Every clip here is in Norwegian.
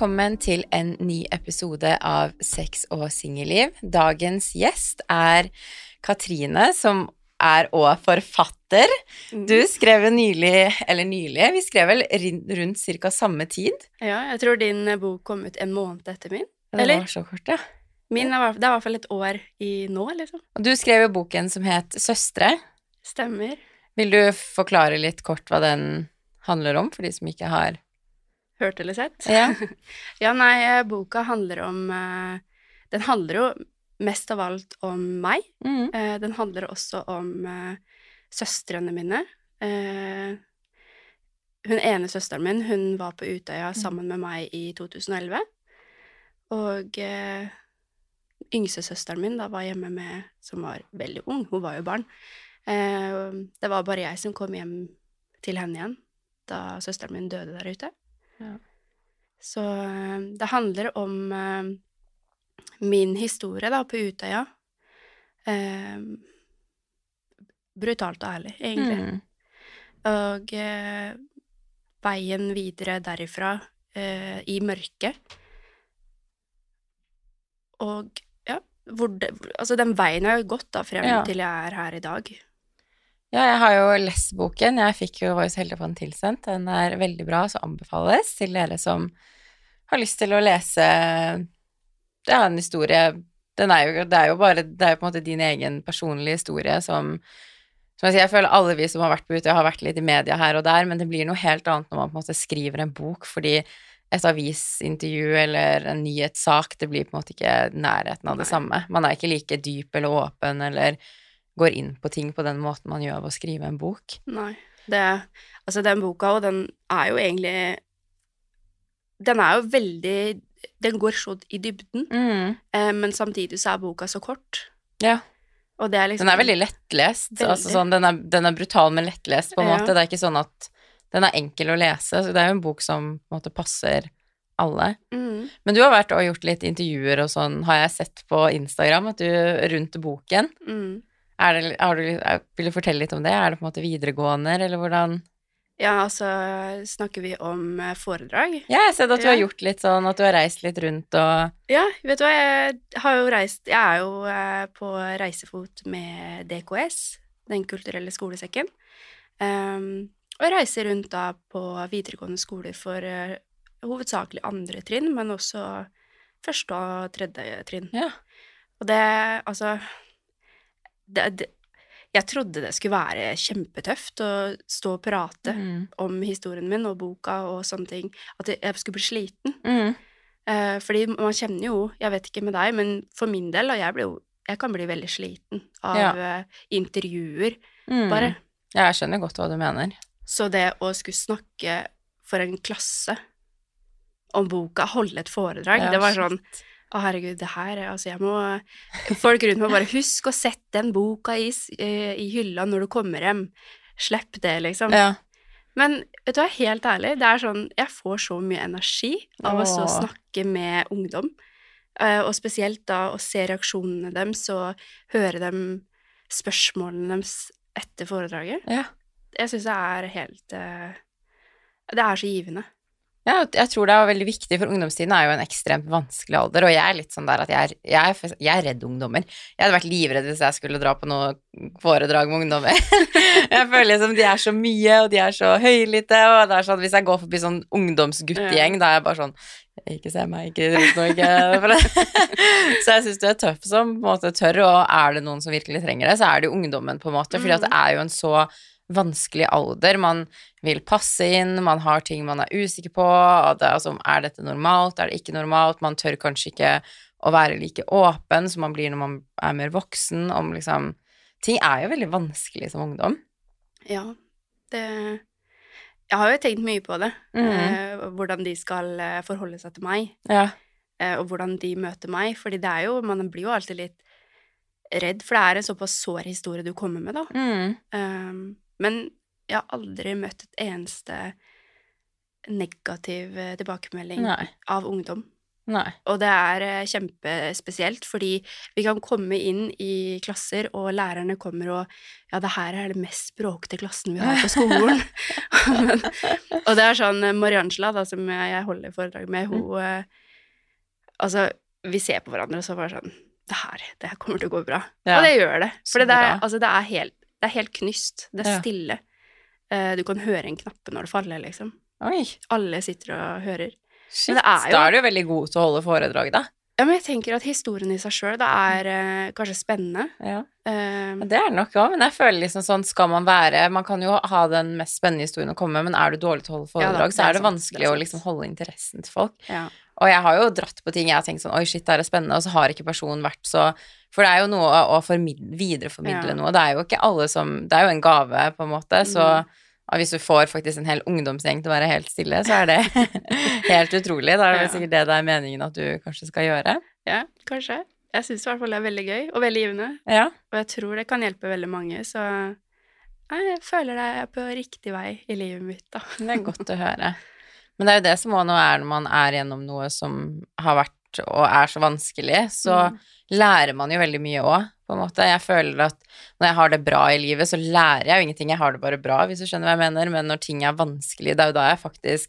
Velkommen til en ny episode av Sex og singelliv. Dagens gjest er Katrine, som er òg forfatter. Du skrev nylig, eller nylig, vi skrev vel rundt ca. samme tid. Ja, jeg tror din bok kom ut en måned etter min. Det var så kort, ja. Min er, det er i hvert fall et år i nå, liksom. Og du skrev jo boken som het Søstre. Stemmer. Vil du forklare litt kort hva den handler om, for de som ikke har Hørt eller sett? Ja. Ja, nei, eh, boka handler om eh, Den handler jo mest av alt om meg. Mm. Eh, Den handler også om søstrene mine. Hun ene søsteren min, hun var på Utøya sammen med meg i 2011. Og eh, yngste søsteren min da var hjemme med Som var veldig ung, hun var jo barn. Eh, det var bare jeg som kom hjem til henne igjen da søsteren min døde der ute. Ja. Så eh, det handler om eh, min historie da på Utøya. Eh, brutalt og ærlig, egentlig. Mm. Og eh, veien videre derifra eh, i mørket. Og ja, hvor det, altså den veien jeg har gått da frem Ja. til jeg er her i dag. Ja, jeg har jo lest boken. Jeg fikk jo Voice heldig å få den tilsendt. Den er veldig bra, så anbefales til dere som har lyst til å lese Det er en historie den er jo, Det er jo bare Det er jo på en måte din egen personlige historie som som jeg sier, jeg føler alle vi som har vært på Utøya, har vært litt i media her og der, men det blir noe helt annet når man på en måte skriver en bok, fordi et avisintervju eller en nyhetssak, det blir på en måte ikke nærheten av det Nei. samme. Man er ikke like dyp eller åpen eller går inn på ting på den måten man gjør ved å skrive en bok. Nei. Det, altså den boka, og den er jo egentlig Den er jo veldig Den går så i dybden, Mm. eh, men samtidig så er boka så kort. Ja. Og det er liksom Den er veldig lettlest. Veldig. Altså sånn, den, er, den er brutal, men lettlest, på en Ja. måte. Det er ikke sånn at den er enkel å lese. Så det er jo en bok som på en måte passer alle. Mm. Men du har vært og gjort litt intervjuer og sånn, har jeg sett på Instagram, at du rundt boken. Mm. Det, har du, vil du fortelle litt om det? Er det på en måte videregående, eller hvordan Ja, altså snakker vi om eh, foredrag? Ja, jeg har sett at du Ja. har gjort litt sånn, at du har reist litt rundt og Ja, vet du hva, jeg har jo reist Jeg er jo eh, på reisefot med DKS, Den kulturelle skolesekken. Um, og reiser rundt da på videregående skoler for uh, hovedsakelig andre trinn, men også første og tredje trinn. Ja. Og det, altså det, det, Jeg trodde det skulle være kjempetøft å stå og prate Mm. om historien min og boka og sånne ting. At jeg- skulle bli sliten. Mm. Eh, fordi man kjenner jo, jeg vet ikke med deg, men for min del, og jeg, blir jo, jeg kan bli veldig sliten av Ja. eh, intervjuer, Mm. bare. Ja, jeg skjønner godt hva du mener. Så det å skulle snakke for en klasse om boka, holde et foredrag, Ja, det var shit. Sånn oh, herregud, det her Altså, jeg må Folk rundt meg bare Husk å sette den boka i, eh, i hylla når du kommer hjem. Slipp det, liksom. Ja. Men vet du hva, helt ærlig, det er sånn Jeg får så mye energi av å stå snakke med ungdom. Eh, og spesielt da å se reaksjonene deres og høre dem spørsmålene deres etter foredraget. ja. Jeg syns det er helt eh, Det er så givende. Ja, jeg tror det er veldig viktig, for ungdomstiden er jo en ekstremt vanskelig alder, og jeg er litt sånn der at jeg er, jeg er, jeg er redd ungdommer. Jeg hadde vært livredd hvis jeg skulle dra på noe foredrag med ungdommer. jeg føler liksom de er så mye, og de er så høylytte, og det er sånn hvis jeg går forbi sånn ungdomsguttegjeng, da er jeg bare sånn ikke se meg, ikke rus noe, ikke Så jeg syns du er tøff som på en måte tør, og er det noen som virkelig trenger det, så er det jo ungdommen, på en måte, fordi at det er jo en så vanskelig alder. Man vil passe inn, man har ting man er usikker på. og Det, altså, er dette normalt, er det ikke normalt? Man tør kanskje ikke å være like åpen som man blir når man er mer voksen. Om liksom Ting er jo veldig vanskelig som ungdom. Ja, det Jeg har jo tenkt mye på det. Mhm. eh, hvordan de skal eh, forholde seg til meg. Ja. eh, og hvordan de møter meg. Fordi det er jo Man blir jo alltid litt redd, for det er en såpass sår historie du kommer med, da. Mm. Um, men jeg har aldri møtt et eneste negativ eh, tilbakemelding Nei. av ungdom. Nei. Og det er eh, kjempespesielt, fordi vi kan komme inn i klasser, og lærerne kommer og Ja, det her er det mest bråkete klassen vi har på skolen. Men, og det er sånn eh, Mariangela, da, som jeg jeg holder foredrag med, hun mm. Altså, vi ser på hverandre, og så bare sånn Det her, det her kommer til å gå bra. Ja. Og det gjør det. For det, er, altså, det, er helt, det er helt knyst. Det er Ja. stille. Eh, Du kan høre en knappe når det faller, liksom. Oi. Alle sitter og hører. Shit. det er jo- Da er du jo veldig god til å holde foredrag, da. Ja, men jeg tenker at historien i seg sjøl, det er uh, kanskje spennende. Ja. Eh, Det er det nok òg, men jeg føler liksom sånn skal man være Man kan jo ha den mest spennende historien å komme med, men er du dårlig til å holde Ja da, foredrag, det så er er det sant, vanskelig det er å liksom holde interessen til folk. ja. Og jeg har jo dratt på ting jeg har tenkt sånn Oi, shit, det er spennende, og så har ikke personen vært så For det er jo noe å videreformidle Ja. noe. Det er jo ikke alle som Det er jo en gave, på en måte, så Mm. hvis du får faktisk en hel ungdomsgjeng til å være helt stille, så er det helt utrolig. Da er det Ja. sikkert det det er meningen at du kanskje skal gjøre. ja, kanskje. Jeg syns i hvert fall det er veldig gøy, og veldig givende. Ja. Og jeg tror det kan hjelpe veldig mange, så jeg føler det er på riktig vei i livet mitt, da. Det er godt å høre. Men det er jo det som òg nå er når man er gjennom noe som har vært og er så vanskelig, så Mm. lærer man jo veldig mye òg, på en måte. Jeg føler at når jeg har det bra i livet, så lærer jeg jo ingenting. Jeg har det bare bra, hvis du skjønner hva jeg mener. Men når ting er vanskelig, det er jo da jeg faktisk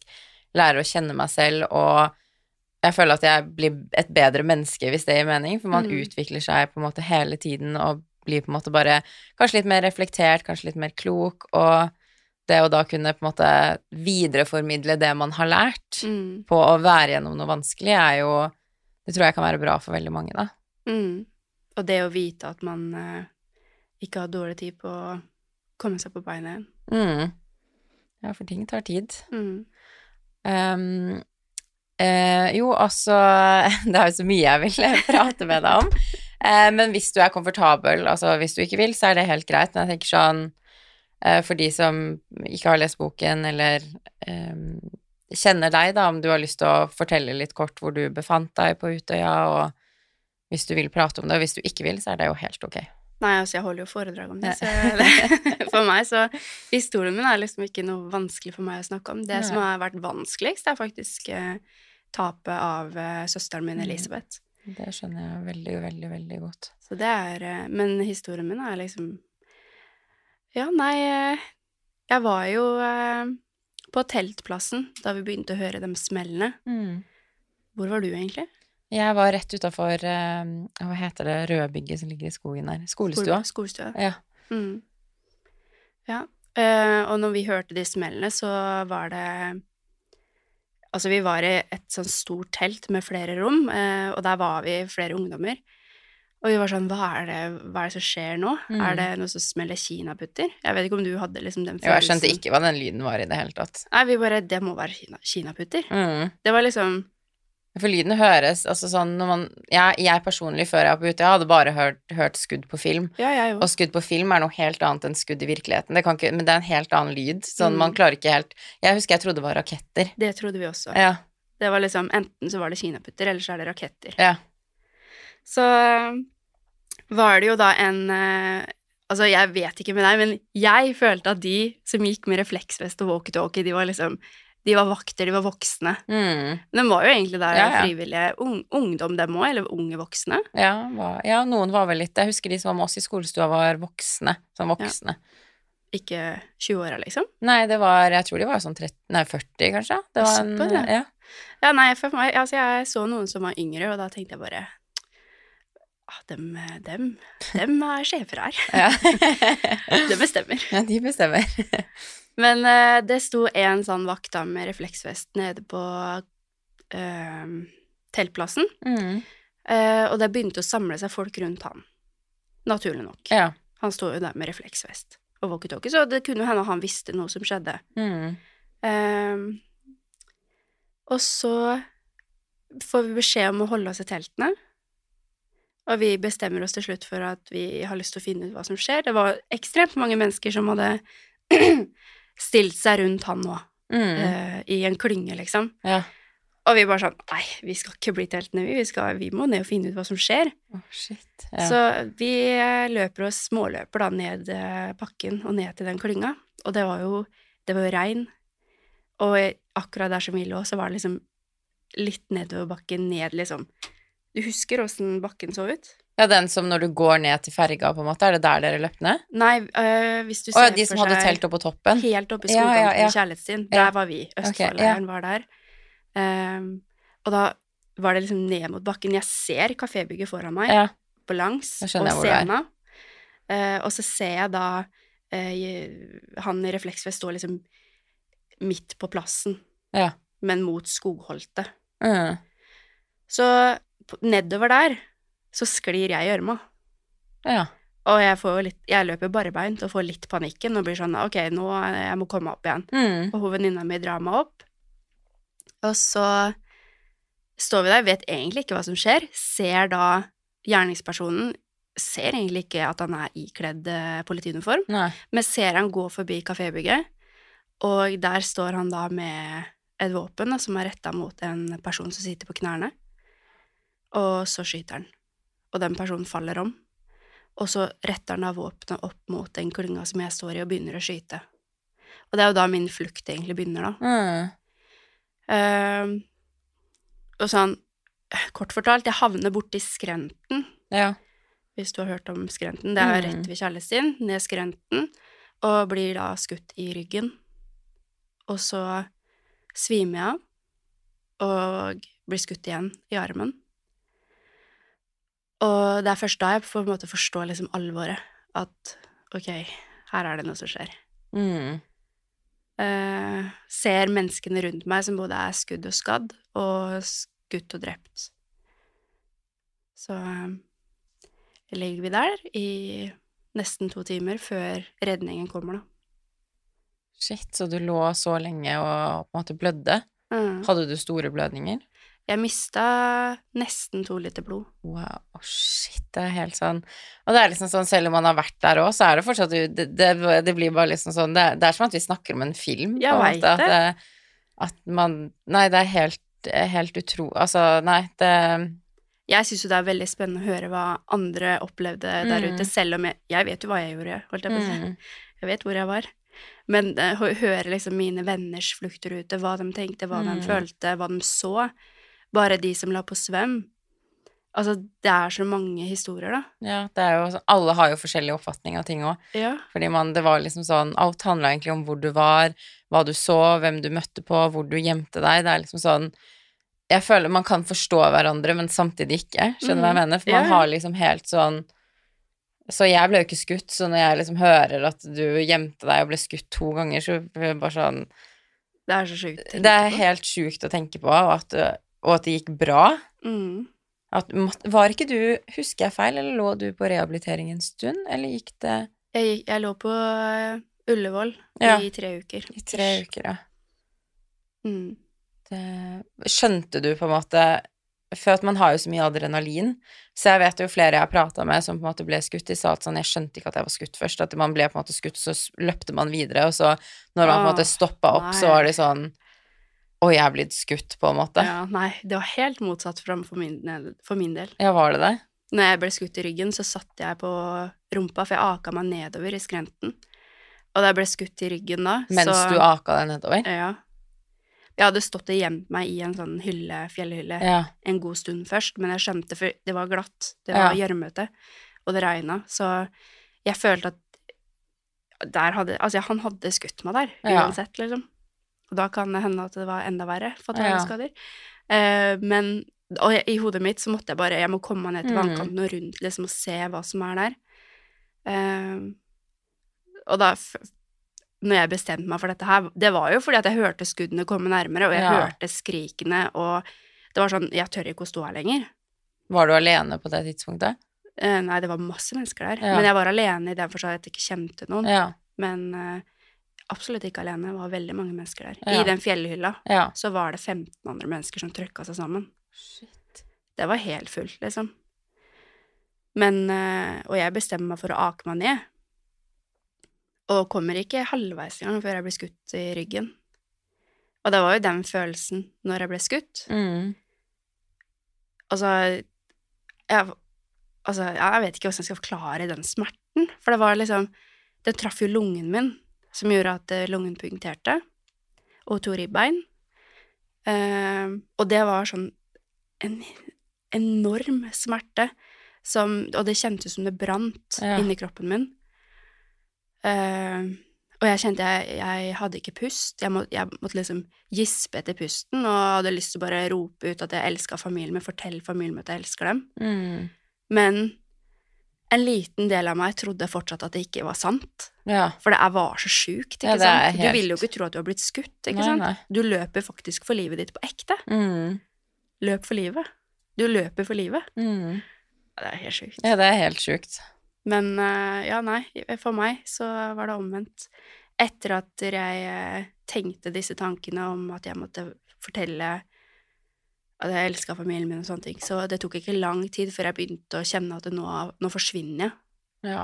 lærer å kjenne meg selv, og jeg føler at jeg blir et bedre menneske, hvis det gir mening, for man Mm. utvikler seg på en måte hele tiden og blir på en måte bare kanskje litt mer reflektert, kanskje litt mer klok, og det å da kunne på en måte videreformidle det man har lært Mm. på å være gjennom noe vanskelig, er jo Det tror jeg kan være bra for veldig mange, da. Mm. Og det å vite at man eh, ikke har dårlig tid på å komme seg på beina igjen. Mm. Ja, for ting tar tid. Mm. Um, eh, jo, altså Det er jo så mye jeg vil prate med deg om. Eh, men hvis du er komfortabel, altså hvis du ikke vil, så er det helt greit. Men jeg tenker sånn For de som ikke har lest boken, eller um, kjenner deg, da, om du har lyst til å fortelle litt kort hvor du befant deg på Utøya, og hvis du vil prate om det, og hvis du ikke vil, så er det jo helt ok. Nei, altså, jeg holder jo foredrag om det, så for meg så Historien min er liksom ikke noe vanskelig for meg å snakke om. Det Nei. som har vært vanskeligst, er faktisk uh, tapet av uh, søsteren min, Mm. Elisabeth. Det skjønner jeg veldig, veldig, veldig godt. Så det er uh, Men historien min er liksom Ja, nei eh, Jeg var jo eh, på teltplassen da vi begynte å høre de smellene. Hvor var du egentlig? Jeg var rett utafor Hva heter det rødbygget som ligger i skogen der? Skolestua. Skolestua. Ja. Mm. Ja. eh, og når vi hørte de smellene, så var det Altså, vi var i et sånn stort telt med flere rom, eh, og der var vi flere ungdommer. Og vi var sånn Hva er det, hva er det som skjer nå? Mm. Er det noe som smeller kinaputter? Jeg vet ikke om du hadde liksom den Jo, jeg skjønte ikke hva den lyden var i det hele tatt. Nei, vi bare Det må være kina, kinaputter. Mm. Det var liksom For lyden høres altså sånn når man Jeg, jeg personlig, før jeg var på Utøya, hadde bare hørt, hørt skudd på film. Ja, jeg Og skudd på film er noe helt annet enn skudd i virkeligheten. Det kan ikke, men det er en helt annen lyd. Sånn, Mm. man klarer ikke helt Jeg husker jeg trodde det var raketter. Det trodde vi også. Ja. Det var liksom Enten så var det kinaputter, eller så er det raketter. Ja. Så var det jo da en eh, Altså, jeg vet ikke med deg, men jeg følte at de som gikk med refleksvest og walkietalkie, de var liksom De var vakter, de var voksne. Mm. Men de var jo egentlig der Ja, ja. frivillige ung, ungdom, dem òg, eller unge voksne. Ja, var, ja, noen var vel litt Jeg husker de som var med oss i skolestua, var voksne. Som voksne. Ikke 20-åra, liksom. Nei, det var Jeg tror de var sånn 30, nei, 40, kanskje. Det var en, Såpass, ja. ja. Nei, for meg Altså, jeg så noen som var yngre, og da tenkte jeg bare dem, dem, dem er sjefer her. Ja. Det bestemmer. ja, de bestemmer. Men uh, det sto en sånn vakt da med refleksvest nede på uh, teltplassen, Mm. Uh, og det begynte å samle seg folk rundt han. Naturlig nok. Ja. Han sto jo der med refleksvest og walkietalkie, så det kunne hende han visste noe som skjedde. Mm. Uh, og så får vi beskjed om å holde oss i teltene. Og vi bestemmer oss til slutt for at vi har lyst til å finne ut hva som skjer. Det var ekstremt mange mennesker som hadde stilt seg rundt han nå, Mm. uh, i en klynge, liksom. Ja. Og vi bare sånn Nei, vi skal ikke bli teltene, vi. Vi, skal, vi må ned og finne ut hva som skjer. Å, shit. Ja. Så vi eh, løper og småløper da ned eh, bakken og ned til den klynga. Og det var jo Det var jo regn. Og akkurat der som vi lå, så var det liksom litt nedover bakken, ned, liksom. Du husker åssen bakken så ut? Ja, den som når du går ned til ferga, på en måte, er det der dere løp ned? Nei, øh, hvis du ser ja, de som hadde telt oppe på toppen? helt oppe i Ja, skogkanten ja, ja. i Kjærlighetsstien, Ja. der var vi. ja. Østfoldleiren var der. Um, og da var det liksom ned mot bakken. Jeg ser kafébygget foran meg, Ja. på langs, og scena. Uh, og så ser jeg da uh, han i refleksvest stå liksom midt på plassen, Ja. men mot skogholtet. Mm. Så nedover der så sklir jeg i gjørma. Ja. Og jeg, litt, jeg løper barbeint og får litt panikken og blir sånn Ok, nå jeg må komme opp igjen. Mm. Og hun venninna mi drar meg opp. Og så står vi der, vet egentlig ikke hva som skjer. Ser da gjerningspersonen Ser egentlig ikke at han er ikledd eh, politiuniform, Nei. men ser han gå forbi kafébygget, og der står han da med et våpen da, som er retta mot en person som sitter på knærne, og så skyter han. Og den personen faller om, og så retter han av våpenet opp mot den klynga som jeg står i, og begynner å skyte. Og det er jo da min flukt egentlig begynner, da. Mm. Uh, og sånn, kort fortalt, jeg havner borti skrenten, Ja. hvis du har hørt om skrenten. Det er Mm. rett ved Kjærlighetsstien, ned skrenten, og blir da skutt i ryggen. Og så svimer jeg av, og blir skutt igjen i armen. Og det er først da jeg på en måte forstår liksom alvoret, at ok, her er det noe som skjer. Mm. Uh, ser menneskene rundt meg som både er skudd og skadd, og skutt og drept. Så eh, ligger vi der i nesten to timer før redningen kommer, da. Shit, så du lå så lenge og på en måte blødde? Mm. Hadde du store blødninger? Jeg mista nesten to liter blod. Wow, oh, shit, det er helt sånn Og det er liksom sånn, selv om man har vært der òg, så er det fortsatt det, det, det blir bare liksom sånn det, det er som at vi snakker om en film. Jeg veit det. vet At, det, at man Nei, det er helt, helt utro... Altså, nei, det Jeg syns jo det er veldig spennende å høre hva andre opplevde der Mm. ute, selv om jeg, jeg vet jo hva jeg gjorde, holdt jeg på å si. mm, Jeg vet hvor jeg var. Men eh, å høre liksom mine venners fluktrute, hva de tenkte, hva de Mm. følte, hva de så. Bare de som la på svøm. Altså, det er så mange historier, da. Ja, det er jo Alle har jo forskjellig oppfatning av ting òg. Ja. Fordi man, det var liksom sånn Alt handla egentlig om hvor du var, hva du så, hvem du møtte på, hvor du gjemte deg. Det er liksom sånn Jeg føler man kan forstå hverandre, men samtidig ikke. Skjønner du hva jeg Mhm. mener? For man ja. har liksom helt sånn Så jeg ble jo ikke skutt, så når jeg liksom hører at du gjemte deg og ble skutt to ganger, så blir det bare sånn Det er så sjukt. å tenke Det er helt sjukt å tenke på, og at, og at det gikk bra. mm. At, var ikke du Husker jeg feil, eller lå du på rehabilitering en stund, eller gikk det jeg, gikk- jeg lå på eh, Ullevål Ja. i tre uker. i tre uker, ja? Mm. det, skjønte du på en måte For at man har jo så mye adrenalin, så jeg vet jo flere jeg har prata med som på en måte ble skutt, de sa at sånn Jeg skjønte ikke at jeg var skutt først, at man ble på en måte skutt, så løpte man videre, og så når man på en måte stoppa opp, så var de sånn Oi, jeg er blitt skutt, på en måte. Ja, nei, det var helt motsatt for min, for min del. Ja, var det det? Når jeg ble skutt i ryggen, så satt jeg på rumpa, for jeg aka meg nedover i skrenten. Og da jeg ble skutt i ryggen da, Mens så du aka deg nedover? Ja. Jeg hadde stått og gjemt meg i en sånn hylle, fjellhylle Ja. en god stund først, men jeg skjønte, for det var glatt, det var Ja. gjørmete, og det regna, så jeg følte at der hadde Altså, han hadde skutt meg der, Ja. uansett, liksom. Og da kan det hende at det var enda verre, fatale Ja. Eh, men Og i hodet mitt så måtte jeg bare Jeg må komme meg ned til Mm. vannkanten og rundt, liksom, og se hva som er der. Eh, og da når jeg bestemte meg for dette her, det var jo fordi at jeg hørte skuddene komme nærmere, og jeg Ja. hørte skrikene, og det var sånn Jeg tør ikke å stå her lenger. Var du alene på det tidspunktet? Eh, nei, det var masse mennesker der. Ja. Men jeg var alene i den forstand at jeg ikke kjente noen. Ja. Men eh, absolutt ikke alene. Det var veldig mange mennesker der. Ja. I den fjellhylla Ja. så var det 15 andre mennesker som trøkka seg sammen. Shit. Det var helt fullt, liksom. Men eh, Og jeg bestemmer meg for å ake meg ned. Og kommer ikke halvveis engang før jeg blir skutt i ryggen. Og det var jo den følelsen når jeg ble skutt. Mm. Altså jeg, altså, jeg vet ikke hvordan jeg skal forklare den smerten. For det var liksom Den traff jo lungen min, som gjorde at eh, lungen punkterte. Og to ribbein. Uh, og det var sånn en enorm smerte som Og det kjentes som det brant Ja. inni kroppen min. Uh, og jeg kjente jeg, jeg hadde ikke pust. Jeg, må, jeg måtte liksom gispe etter pusten og hadde lyst til å bare rope ut at jeg elska familien min, fortelle familien min at jeg elsker dem. Mm. Men en liten del av meg trodde fortsatt at det ikke var sant. Ja. For det er- var så sjukt, ikke Ja, sant? helt- Du vil jo ikke tro at du har blitt skutt, ikke Nei, sant? nei. Du løper faktisk for livet ditt på ekte. Mm. Løp for livet. Du løper for livet. Mm. Ja, Det er helt sjukt. Ja, det er helt sjukt. Men eh, ja, nei, for meg så var det omvendt. Etter at jeg eh, tenkte disse tankene om at jeg måtte fortelle at jeg elska familien min og sånne ting, så det tok ikke lang tid før jeg begynte å kjenne at nå, nå forsvinner jeg. Ja.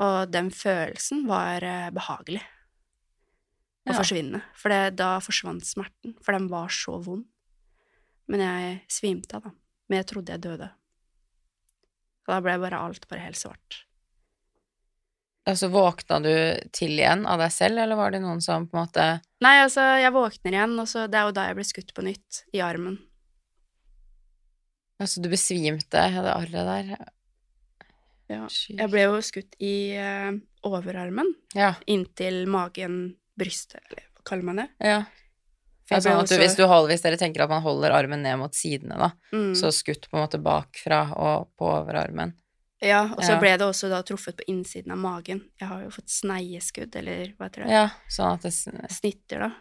Og den følelsen var eh, behagelig å Ja. forsvinne. For det, da forsvant smerten, for den var så vond. Men jeg svimte av, da. Men jeg trodde jeg døde. Og da ble bare alt bare helt svart. Altså, våkna du til igjen av deg selv, eller var det noen som på en måte Nei, altså, jeg våkner igjen, og så det er jo da jeg ble skutt på nytt, i armen. Altså, du besvimte av det arret der? Ja. Jeg ble jo skutt i uh, overarmen, Ja. inntil magen, brystet, eller hva kaller man det? ja. Altså, sånn du, også- hvis, du holder, hvis dere tenker at man holder armen ned mot sidene, da, Mm. så skutt på en måte bakfra og på overarmen. Ja, og så Ja. ble det også da truffet på innsiden av magen. Jeg har jo fått sneieskudd, eller hva heter det? Ja, sånn at det Snitter, da.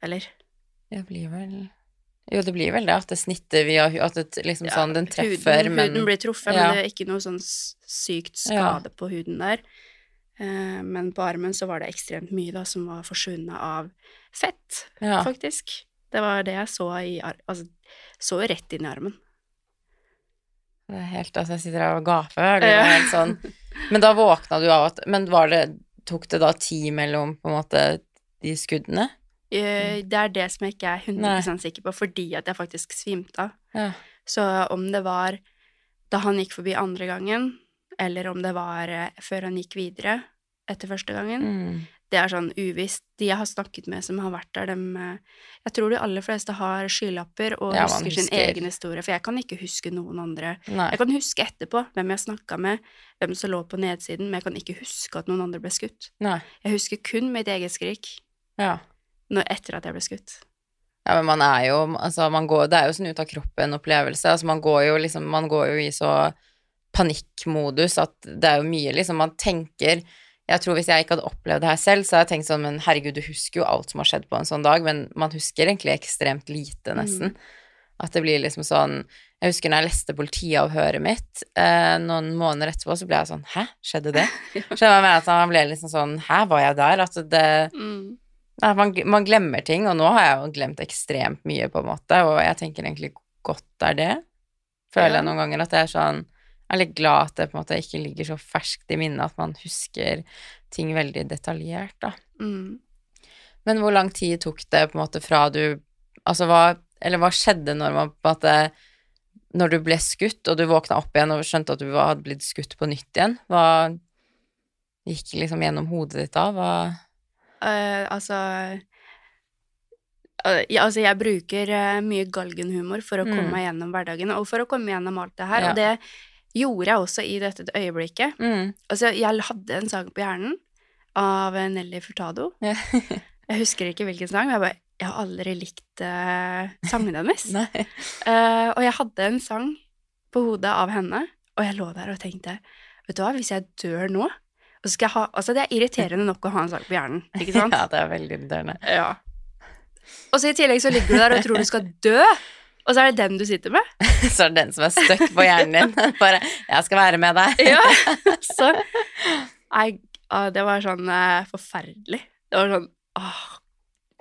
Eller Det blir vel Jo, det blir vel det, at det snitter via At det liksom ja, sånn Den treffer, huden, men Huden blir truffet, Ja. men det er ikke noe sånn sykt skade på huden der. Uh, men på armen så var det ekstremt mye da som var forsvunnet av fett, faktisk. Det var det jeg så i Altså, så rett inn i armen. Det er helt Altså, jeg sitter her og gaper. Det var helt sånn Men da våkna du av at Men var det Tok det da tid mellom på en måte de skuddene? Eh, Det er det som jeg ikke er 100 Nei. sikker på, fordi at jeg faktisk svimte av. Ja. Så om det var da han gikk forbi andre gangen, eller om det var eh, før han gikk videre etter første gangen, Mm. det er sånn uvisst. De jeg har snakket med som har vært der, dem eh, Jeg tror de aller fleste har skylapper og Ja, husker, husker sin egen historie, for jeg kan ikke huske noen andre. Nei. Jeg kan huske etterpå hvem jeg snakka med, hvem som lå på nedsiden, men jeg kan ikke huske at noen andre ble skutt. Nei. Jeg husker kun mitt eget skrik Ja. Når, etter at jeg ble skutt. Ja, men man er jo Altså, man går Det er jo sånn ut av kroppen-opplevelse. Altså, man går jo liksom Man går jo i så panikkmodus at det er jo mye liksom Man tenker Jeg tror hvis jeg ikke hadde opplevd det her selv, så hadde jeg tenkt sånn Men herregud, du husker jo alt som har skjedd på en sånn dag, men man husker egentlig ekstremt lite, nesten. At det blir liksom sånn Jeg husker når jeg leste politiavhøret mitt, eh, noen måneder etterpå, så ble jeg sånn Hæ, skjedde det? Skjønner du hva jeg mener? Man ble liksom sånn Hæ, var jeg der? At det Mm. Nei, man, man glemmer ting, og nå har jeg jo glemt ekstremt mye, på en måte, og jeg tenker egentlig godt er det. Føler Ja. jeg noen ganger at jeg er sånn Jeg er litt glad at det på en måte ikke ligger så ferskt i minnet at man husker ting veldig detaljert, da. Mm. Men hvor lang tid tok det på en måte fra du Altså hva Eller hva skjedde når man på en måte Når du ble skutt, og du våkna opp igjen og skjønte at du hadde blitt skutt på nytt igjen, hva gikk liksom gjennom hodet ditt da? Hva Eh, altså uh, ja, altså, jeg bruker uh, mye galgenhumor for å komme Mm. meg gjennom hverdagen, og for å komme gjennom alt det her, Ja. og det gjorde jeg også i dette øyeblikket. mm. Altså, jeg hadde en sang på hjernen av Nelly Furtado. Jeg husker ikke hvilken sang, men jeg bare Jeg har aldri likt uh, sangene hennes. Og jeg hadde en sang på hodet av henne, og jeg lå der og tenkte Vet du hva, hvis jeg dør nå ha, Altså, det er irriterende nok å ha en sak på hjernen, ikke sant? Ja, det er veldig irriterende. Ja. Og så i tillegg så ligger du der og tror du skal dø, og så er det den du sitter med. Så er det den som er stuck på hjernen din. Bare 'jeg skal være med deg'. Ja. Så Nei, ah, det var sånn eh, forferdelig. Det var sånn åh.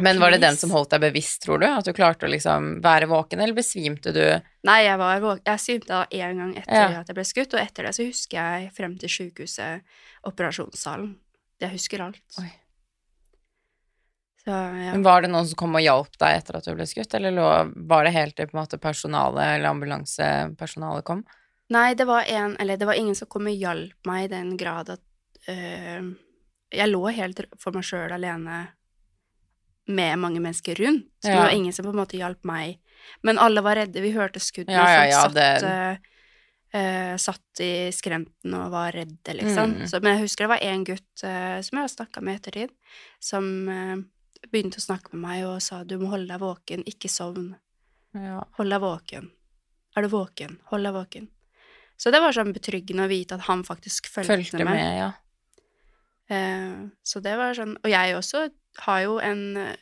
Men var det den som holdt deg bevisst, tror du? At du klarte å liksom være våken, eller besvimte du? Nei, jeg var våken. Jeg svimte av én gang etter Ja. at jeg ble skutt, og etter det så husker jeg frem til sykehuset, operasjonssalen. Jeg husker alt. Oi. Så ja. Men var det noen som kom og hjalp deg etter at du ble skutt, eller var det helt til på en måte personalet eller ambulansepersonalet kom? Nei, det var en Eller det var ingen som kom og hjalp meg i den grad at øh, Jeg lå helt for meg sjøl alene med mange mennesker rundt. Ja. det var ingen som på en måte hjalp meg. Men alle var redde. Vi hørte skuddene. Ja, ja, ja, Folk satt, eh, satt i skrenten og var redde, liksom. Mm. Så, men jeg husker det var en gutt uh, som jeg har snakka med i ettertid, som uh, begynte å snakke med meg og sa du må holde deg våken, ikke sovn. Ja. Hold deg våken. Er du våken? Hold deg våken. Så det var sånn betryggende å vite at han faktisk fulgte, Fulgte med. med, ja. Så det var sånn Og jeg også har jo en eh,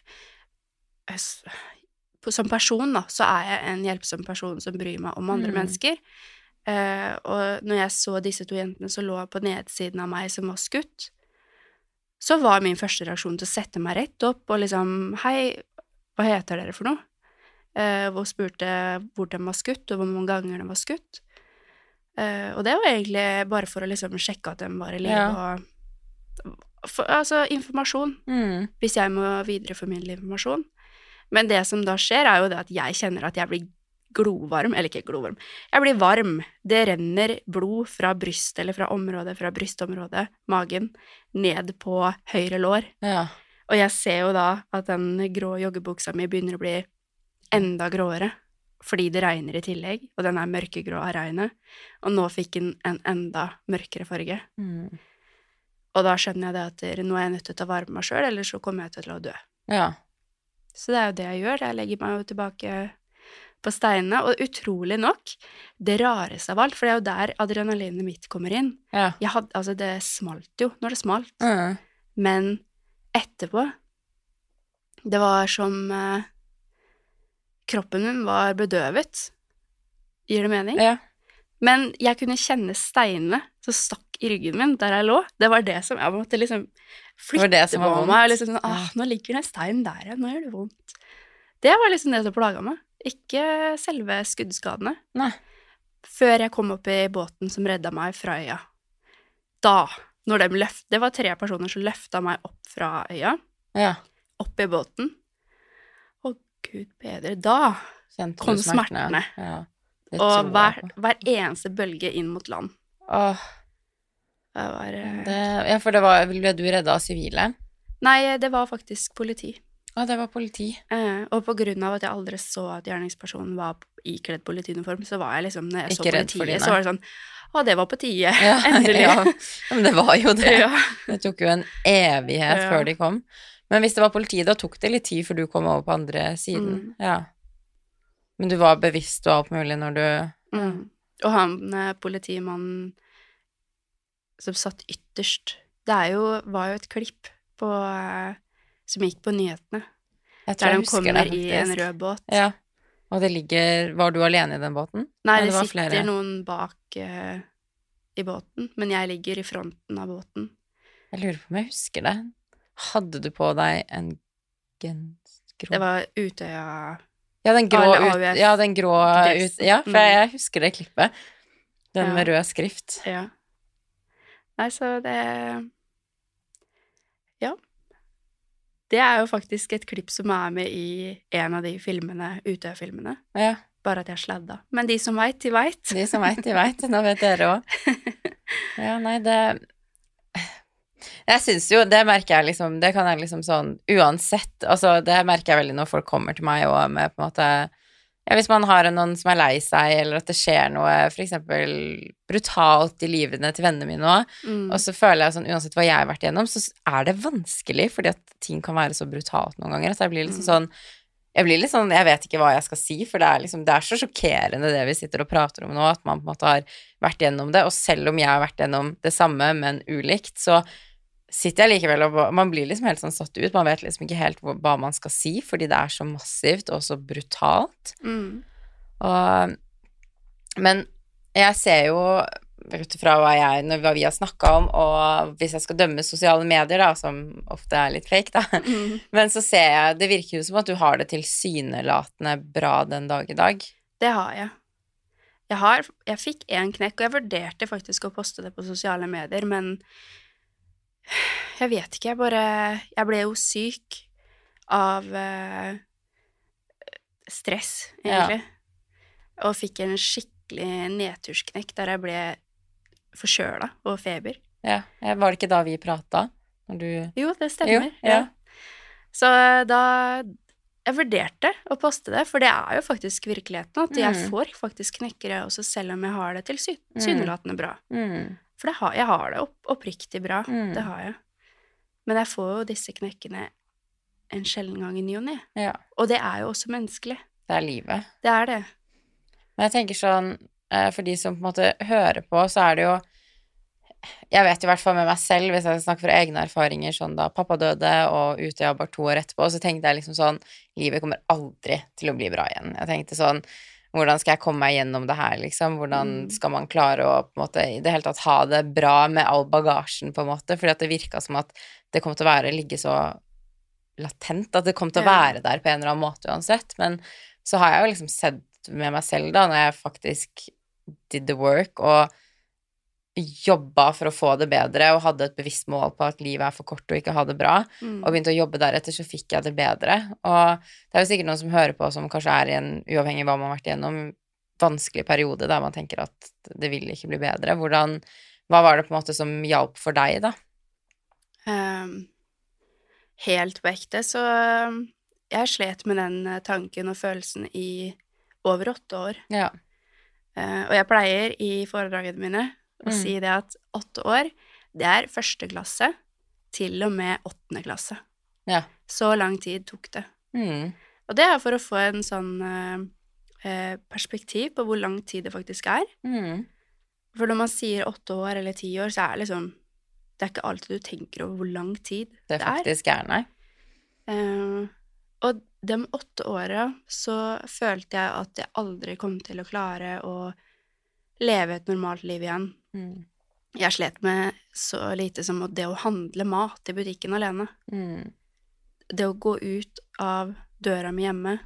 Som person, da, så er jeg en hjelpsom person som bryr meg om andre Mm. mennesker. Uh, og når jeg så disse to jentene som lå på nedsiden av meg, som var skutt, så var min første reaksjon til å sette meg rett opp og liksom Hei, hva heter dere for noe? Uh, og spurte hvor de var skutt, og hvor mange ganger de var skutt. Uh, og det var egentlig bare for å liksom sjekke at de var i live, Ja. og for, Altså informasjon, Mm. hvis jeg må videreformidle informasjon. Men det som da skjer, er jo det at jeg kjenner at jeg blir glovarm, eller ikke glovarm, jeg blir varm. Det renner blod fra brystet, eller fra området, fra brystområdet, magen, ned på høyre lår. ja. Og jeg ser jo da at den grå joggebuksa mi begynner å bli enda gråere, fordi det regner i tillegg, og den er mørkegrå av regnet, og nå fikk den en enda mørkere farge. Mm. Og da skjønner jeg det at nå er jeg nødt til å ta vare på meg sjøl, ellers så kommer jeg til å dø. ja. Så det er jo det jeg gjør. Jeg legger meg jo tilbake på steinene, og utrolig nok, det rareste av alt, for det er jo der adrenalinet mitt kommer inn. ja. Hadde, altså, det smalt jo når det smalt. Mm. Men etterpå Det var som eh, Kroppen min var bedøvet. Gir det mening? ja. Men jeg kunne kjenne steinene som stakk i ryggen min der jeg lå. Det var det som Jeg måtte liksom flytte det det på meg. Liksom sånn, ah, nå ligger det en stein der, igjen, Nå gjør det vondt. Det var liksom det som plaga meg. Ikke selve skuddskadene. Nei. Før jeg kom opp i båten som redda meg fra øya. Da, når de løft, Det var tre personer som løfta meg opp fra øya ja. opp i båten. Å, gud bedre. Da kom smertene. smertene. Ja. Og hver, hver eneste bølge inn mot land. Åh, Det var eh, det, ja, for det var Ble du redda av sivile? Nei, det var faktisk politi. Å, det var politi. Eh, og på grunn av at jeg aldri så at gjerningspersonen var ikledd politiuniform, så var jeg liksom Når jeg Ikke så politiet, så var det sånn Å, det var på tide. Ja, Endelig. Ja. Men det var jo det. Ja. Det tok jo en evighet før de kom. Men hvis det var politi, da tok det litt tid før du kom over på andre siden. Mm. Ja. Men du var bevisst og alt mulig når du Mm. Og han eh, politimannen som satt ytterst Det jo, var jo et klipp på, eh, som gikk på nyhetene, Jeg tror der de kommer det, i en rød båt. Ja. Og det ligger Var du alene i den båten? Nei, det, det sitter flere. noen bak uh, i båten, men jeg ligger i fronten av båten. Jeg lurer på om jeg husker det. Hadde du på deg en genser Det var Utøya Ja, den grå ut... Ja, den grå ut... Ja, for Mm. jeg husker det klippet. Den Ja. med rød skrift. Ja. Nei, så det Ja. Det er jo faktisk et klipp som er med i en av de filmene, Utøya-filmene. Ja. Bare at jeg sladda. Men de som veit, de veit. De som veit, de veit. Nå vet dere òg. Ja, nei, det Jeg syns jo Det merker jeg liksom Det kan jeg liksom sånn Uansett Altså, det merker jeg veldig når folk kommer til meg og med på en måte Ja, hvis man har noen som er lei seg, eller at det skjer noe eksempel brutalt i livene til vennene mine òg, Mm. og så føler jeg sånn Uansett hva jeg har vært igjennom, så er det vanskelig, fordi at ting kan være så brutalt noen ganger. At jeg blir liksom Mm. sånn jeg blir litt sånn, jeg vet ikke hva jeg skal si, for det er liksom, det er så sjokkerende det vi sitter og prater om nå, at man på en måte har vært gjennom det, og selv om jeg har vært gjennom det samme, men ulikt, så sitter jeg likevel og man blir liksom helt sånn satt ut, man vet liksom ikke helt hva man skal si, fordi det er så massivt og så brutalt. Mm. Og, men jeg ser jo ut fra hva, jeg, hva vi har snakka om, og hvis jeg skal dømme sosiale medier, da, som ofte er litt fake, da, Mm. men så ser jeg Det virker jo som at du har det tilsynelatende bra den dag i dag. Det har jeg. Jeg, har, jeg fikk én knekk, og jeg vurderte faktisk å poste det på sosiale medier, men jeg vet ikke. Jeg bare Jeg ble jo syk av uh, stress, egentlig. Og fikk en skikkelig nedtursknekk der jeg ble forkjøla og feber. Ja, Var det ikke da vi prata? Du Jo, det stemmer. Jo, ja. Så da Jeg vurderte å poste det, for det er jo faktisk virkeligheten. At jeg Mm. får faktisk knekker, jeg også, selv om jeg har det Mm. tilsynelatende bra. Mm. For det har, jeg har det opp, oppriktig bra. Mm. Det har jeg. Men jeg får jo disse knekkene en sjelden gang i ny og ne. Ja. Og det er jo også menneskelig. Det er livet. Det er det. Men jeg tenker sånn, eh, for de som på en måte hører på, så er det jo Jeg vet i hvert fall med meg selv, hvis jeg snakker fra egne erfaringer, sånn da pappa døde og Utøya bare to år etterpå, så tenkte jeg liksom sånn Livet kommer aldri til å bli bra igjen. Jeg tenkte sånn Hvordan skal jeg komme meg gjennom det her, liksom? Hvordan Mm. skal man klare å på en måte i det hele tatt ha det bra med all bagasjen, på en måte? Fordi at det virka som at det kom til å være ligge så latent, at det kom til å være der på en eller annen måte uansett. Men så har jeg jo liksom sett med meg selv, da, når jeg faktisk did the work og jobba for å få det bedre og hadde et bevisst mål på at livet er for kort og ikke ha det bra, Mm. og begynte å jobbe deretter, så fikk jeg det bedre. Og det er jo sikkert noen som hører på som kanskje er i en, uavhengig av hva man har vært igjennom, vanskelig periode der man tenker at det vil ikke bli bedre. Hvordan, hva var det på en måte som hjalp for deg, da? Um, helt på ekte, så jeg slet med den eh, tanken og følelsen i over åtte år. Ja. Uh, og jeg pleier i foredragene mine å Mm. si det at åtte år, det er første klasse til og med åttende klasse. Ja. Så lang tid tok det. Mm. Og det er for å få en sånn eh, eh, perspektiv på hvor lang tid det faktisk er. Mm. For når man sier åtte år eller ti år, så er det liksom Det er ikke alltid du tenker over hvor lang tid Det det er. faktisk er, nei. Uh, og de åtte åra så følte jeg at jeg aldri kom til å klare å leve et normalt liv igjen. Mm. Jeg slet med så lite som det å handle mat i butikken alene. Mm. Det å gå ut av døra mi hjemme.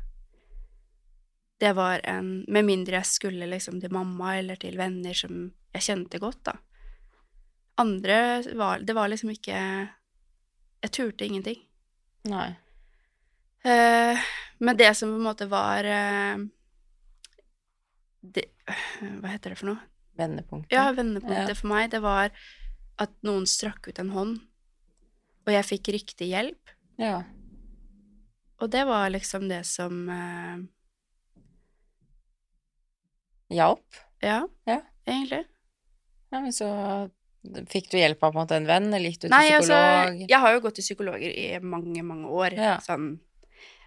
Det var en Med mindre jeg skulle liksom til mamma eller til venner som jeg kjente godt, da. Andre var Det var liksom ikke Jeg turte ingenting. Nei. Uh, men det som på en måte var uh, det, Hva heter det for noe? Vendepunktet. Ja, vendepunktet Ja. for meg, det var at noen strakk ut en hånd, og jeg fikk riktig hjelp. Ja. Og det var liksom det som uh... Hjalp. Ja, Ja. egentlig. Ja, men så fikk du hjelp av på en måte en venn, eller gikk du til Nei, altså, psykolog? jeg har jo gått til psykologer i mange, mange år. Ja. Sånn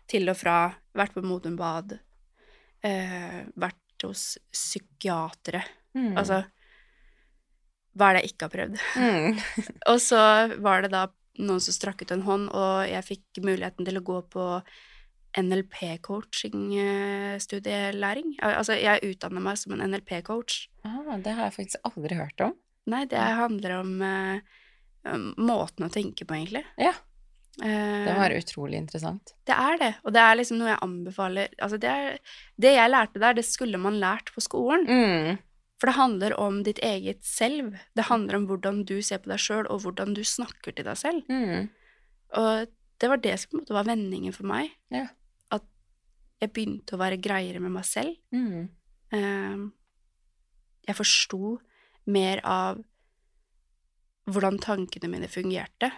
til og fra. Vært på Modum Bad. Eh, vært hos psykiatere. Mm. Altså Hva er det jeg ikke har prøvd? mm. Og så var det da noen som strakk ut en hånd, og jeg fikk muligheten til å gå på NLP-coaching-studielæring. Altså, jeg utdanner meg som en NLP-coach. ah, det har jeg faktisk aldri hørt om. Nei, det handler om eh, um, måten å tenke på, egentlig. Ja. Eh, Det var utrolig interessant. det er det, og det er liksom noe jeg anbefaler Altså, det, er, det jeg lærte der, det skulle man lært på skolen. Mm. For det handler om ditt eget selv. Det handler om hvordan du ser på deg sjøl, og hvordan du snakker til deg selv. Mm. Og det var det som på en måte var vendingen for meg. Ja. At jeg begynte å være greiere med meg selv. Mm. Eh, jeg forsto mer av hvordan tankene mine fungerte,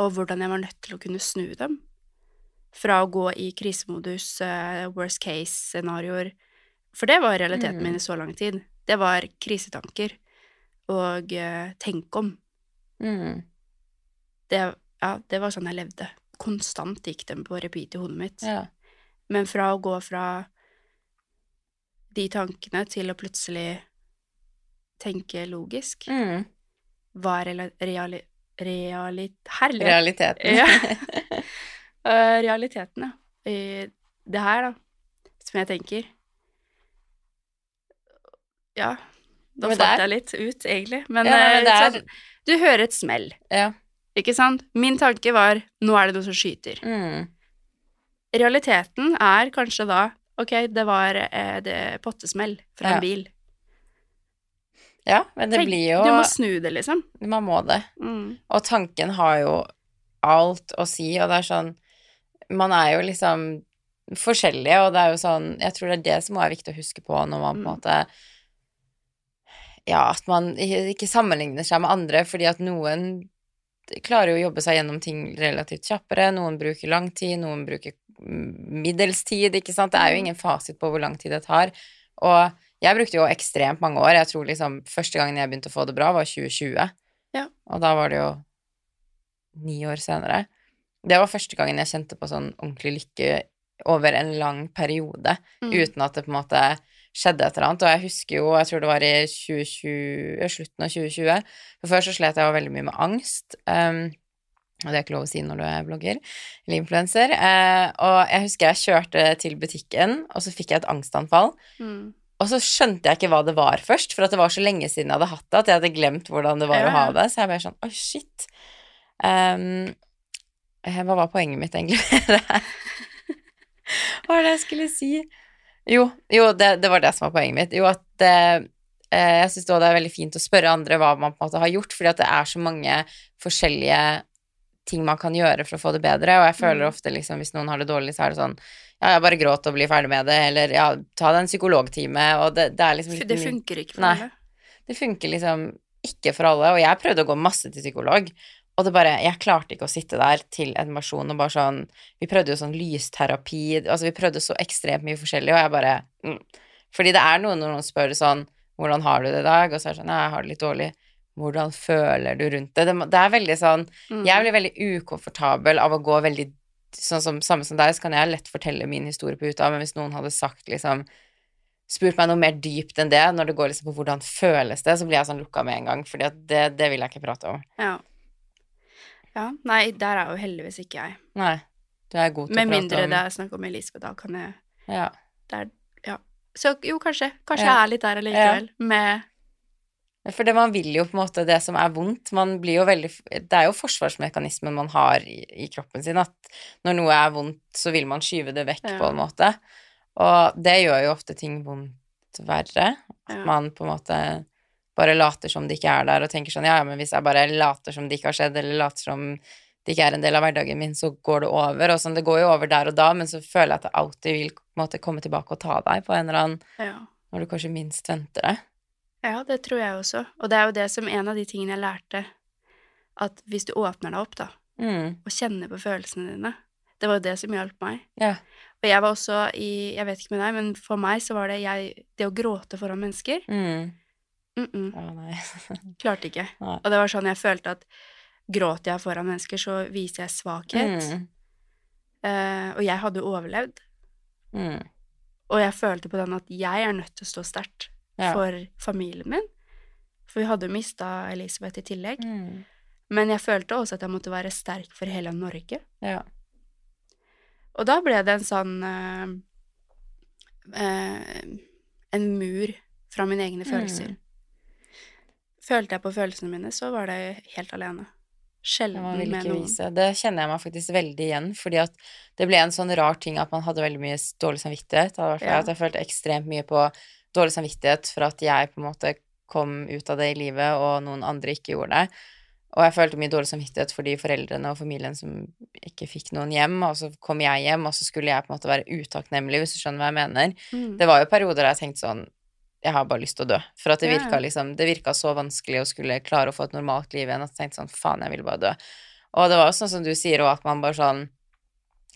og hvordan jeg var nødt til å kunne snu dem. Fra å gå i krisemodus, uh, worst case-scenarioer For det var realiteten Mm. min i så lang tid. Det var krisetanker og eh, tenk om. Mm. Det, ja, det var sånn jeg levde. Konstant gikk den på repeat i hodet mitt. Ja. Men fra å gå fra de tankene til å plutselig tenke logisk, Mm. var reali... reali, herlig. Realiteten. Ja. Eh, realiteten, ja. I det her, da, som jeg tenker Ja, da falt jeg litt ut, egentlig. Men, Ja, men eh, er- sånn, du hører et smell, ja. ikke sant? Min tanke var nå er det noe som skyter. Mm. Realiteten er kanskje da ok, det var eh, pottesmell fra Ja. en bil. ja, men det Tenk, blir jo Du må snu det, liksom. Man må det. Mm. Og tanken har jo alt å si, og det er sånn Man er jo liksom forskjellige, og det er jo sånn Jeg tror det er det som er viktig å huske på når man på en Mm. måte Ja, at man ikke sammenligner seg med andre, fordi at noen klarer jo å jobbe seg gjennom ting relativt kjappere. Noen bruker lang tid, noen bruker mm, middels tid, ikke sant. Det er jo ingen fasit på hvor lang tid det tar. Og jeg brukte jo ekstremt mange år. Jeg tror liksom første gangen jeg begynte å få det bra, var 2020. Ja. Og da var det jo ni år senere. Det var første gangen jeg kjente på sånn ordentlig lykke over en lang periode, Mm. uten at det på en måte skjedde et eller annet. Og jeg husker jo, jeg tror det var i 2020, eh, slutten av 2020 For før så slet jeg jo veldig mye med angst. Um, og det er ikke lov å si når du er blogger eller influenser. Eh, og jeg husker jeg kjørte til butikken, og så fikk jeg et angstanfall. Mm. Og så skjønte jeg ikke hva det var først, for at det var så lenge siden jeg hadde hatt det, at jeg hadde glemt hvordan det var Ja, å ha det. Så jeg ble sånn Oi, shit. Um, hva var poenget mitt, egentlig? hva var det jeg skulle si? Jo, jo det, det var det som var poenget mitt. Jo, at eh, jeg syns det er veldig fint å spørre andre hva man på en måte har gjort, fordi at det er så mange forskjellige ting man kan gjøre for å få det bedre, og jeg føler Mm. ofte liksom hvis noen har det dårlig, så er det sånn ja, jeg bare gråt og blir ferdig med det, eller ja, ta deg en psykologtime, og det, det er liksom Det funker ikke for Nei. alle. det funker liksom ikke for alle, og jeg prøvde å gå masse til psykolog, og det bare, jeg klarte ikke å sitte der til en masjon og bare sånn, vi prøvde jo sånn lysterapi, altså vi prøvde så ekstremt mye forskjellig, og jeg bare, mm. fordi det er noe når noen spør sånn, hvordan har du det i dag, og så er det sånn, ja, jeg har det litt dårlig, hvordan føler du rundt det? Det, det er veldig sånn, Mm. jeg blir veldig ukomfortabel av å gå veldig sånn som samme som deg, så kan jeg lett fortelle min historie på UTA, men hvis noen hadde sagt liksom spurt meg noe mer dypt enn det, når det går liksom på hvordan føles det, så blir jeg sånn lukka med en gang, for det, det vil jeg ikke prate om. Ja. Ja. Nei, der er jo heldigvis ikke jeg. Nei. Du er god til Med å prate om Med mindre det er snakk om Elisabeth, da kan jeg Ja. det er, Ja. Så jo, kanskje. Kanskje Ja. jeg er litt der allikevel. Med For det man vil jo på en måte det som er vondt, man blir jo veldig Det er jo forsvarsmekanismen man har i, i kroppen sin, at når noe er vondt, så vil man skyve det vekk Ja. på en måte. Og det gjør jo ofte ting vondt verre. At Ja. man på en måte bare later som det ikke er der, og tenker sånn ja, ja, men hvis jeg bare later som det ikke har skjedd, eller later som det ikke er en del av hverdagen min, så går det over. Og sånn, det går jo over der og da, men så føler jeg at det alltid vil måte komme tilbake og ta deg på en eller annen Ja. Når du kanskje minst venter det. ja, det tror jeg også. Og det er jo det som en av de tingene jeg lærte, at hvis du åpner deg opp, da, Mm. og kjenner på følelsene dine Det var jo det som hjalp meg. Ja. Og jeg var også i Jeg vet ikke med deg, men for meg så var det jeg Det å gråte foran mennesker Mm. Mm -mm, Ja, nei. Klarte ikke. Nei. Og det var sånn jeg følte at gråter jeg foran mennesker, så viser jeg svakhet. Mm. Uh, og jeg hadde overlevd. Mm. Og jeg følte på den at jeg er nødt til å stå sterkt Ja. for familien min. For vi hadde jo mista Elisabeth i tillegg. Mm. Men jeg følte også at jeg måtte være sterk for hele Norge. Ja. Og da ble det en sånn uh, uh, En mur fra mine egne følelser. Mm. Følte jeg på følelsene mine, så var det helt alene. Sjelden med noen. vise. Det kjenner jeg meg faktisk veldig igjen, fordi at det ble en sånn rar ting at man hadde veldig mye dårlig samvittighet. Det Ja. At jeg følte ekstremt mye på dårlig samvittighet for at jeg på en måte kom ut av det i livet, og noen andre ikke gjorde det. Og jeg følte mye dårlig samvittighet for de foreldrene og familien som ikke fikk noen hjem, og så kom jeg hjem, og så skulle jeg på en måte være utakknemlig, hvis du skjønner hva jeg mener. Mm. Det var jo perioder der jeg tenkte sånn Jeg har bare lyst til å dø. For at det virka liksom Det virka så vanskelig å skulle klare å få et normalt liv igjen at jeg tenkte sånn Faen, jeg vil bare dø. Og det var jo sånn som du sier òg, at man bare sånn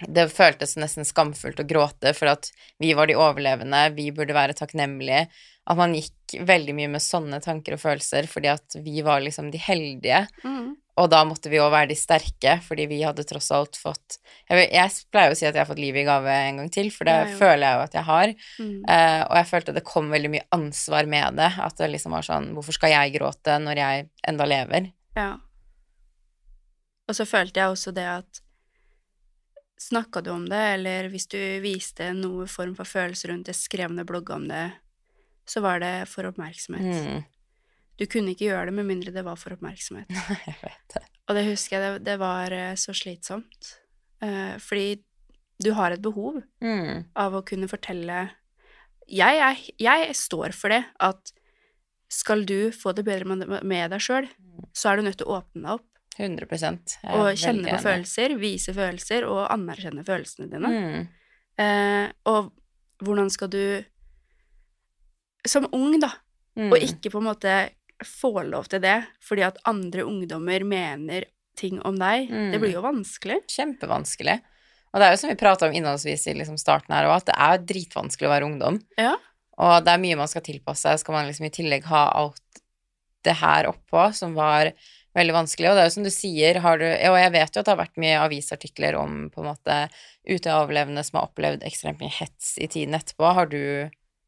Det føltes nesten skamfullt å gråte, for at vi var de overlevende, vi burde være takknemlige. At man gikk veldig mye med sånne tanker og følelser fordi at vi var liksom de heldige. Mm. Og da måtte vi òg være de sterke, fordi vi hadde tross alt fått Jeg, jeg pleier å si at jeg har fått livet i gave en gang til, for det Ja, føler jeg jo at jeg har. Mm. Uh, og jeg følte det kom veldig mye ansvar med det. At det liksom var sånn Hvorfor skal jeg gråte når jeg enda lever? Ja. Og så følte jeg også det at Snakka du om det, eller hvis du viste noe form for følelse rundt det, skrev ned blogg om det, så var det for oppmerksomhet. Mm. Du kunne ikke gjøre det med mindre det var for oppmerksomhet. Jeg vet det. Og det husker jeg, det, det var eh, så slitsomt. Uh, fordi du har et behov Mm. av å kunne fortelle jeg, er, jeg står for det, at skal du få det bedre med, deg sjøl, så er du nødt til å åpne deg opp 100 Jeg er og kjenne på følelser, vise følelser og anerkjenne følelsene dine. Mm. Uh, og hvordan skal du Som ung, da, Mm. og ikke på en måte få lov til det fordi at andre ungdommer mener ting om deg. Mm. Det blir jo vanskelig. Kjempevanskelig. Og det er jo som vi prata om innholdsvis i liksom starten her òg, at det er dritvanskelig å være ungdom. Ja. Og det er mye man skal tilpasse seg. Skal man liksom i tillegg ha alt det her oppå, som var veldig vanskelig. Og det er jo som du sier, har du Og jeg vet jo at det har vært mye avisartikler om på en måte Utøya-overlevende som har opplevd ekstremt mye hets i tiden etterpå. Har du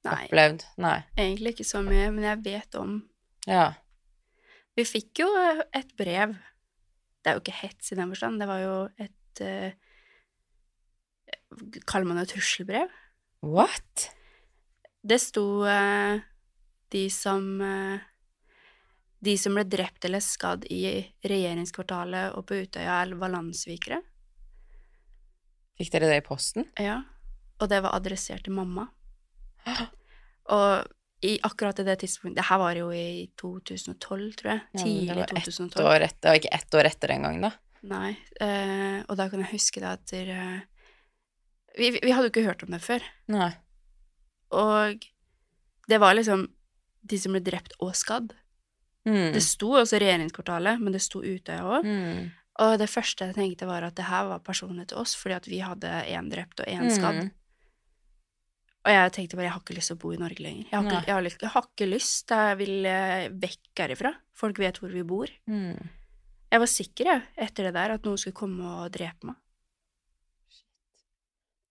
Nei, opplevd Nei. egentlig ikke så mye, men jeg vet om Ja. Vi fikk jo et brev. Det er jo ikke hets i den forstand, det var jo et uh, Kaller man det et trusselbrev? What? Det sto uh, de som uh, De som ble drept eller skadd i regjeringskvartalet og på Utøya, var landssvikere. Fikk dere det i posten? Ja. Og det var adressert til mamma. Og i akkurat det tidspunktet Det her var jo i 2012, tror jeg. Ja, men det Tidlig var ett år etter, ikke ett år etter engang, da. Nei. Uh, og da kan jeg huske det at dere vi, vi hadde jo ikke hørt om det før. Nei. Og det var liksom de som ble drept og skadd. Mm. Det sto også regjeringskvartalet, men det sto Utøya òg. Mm. Og det første jeg tenkte, var at det her var personlig til oss, fordi at vi hadde én drept og én skadd. Mm. Og jeg tenkte bare jeg har ikke lyst til å bo i Norge lenger. Jeg har ikke, jeg har, lyst- jeg har ikke lyst. Jeg vil eh, vekk herifra. Folk vet hvor vi bor. Mm. Jeg var sikker, jeg, etter det der, at noen skulle komme og drepe meg.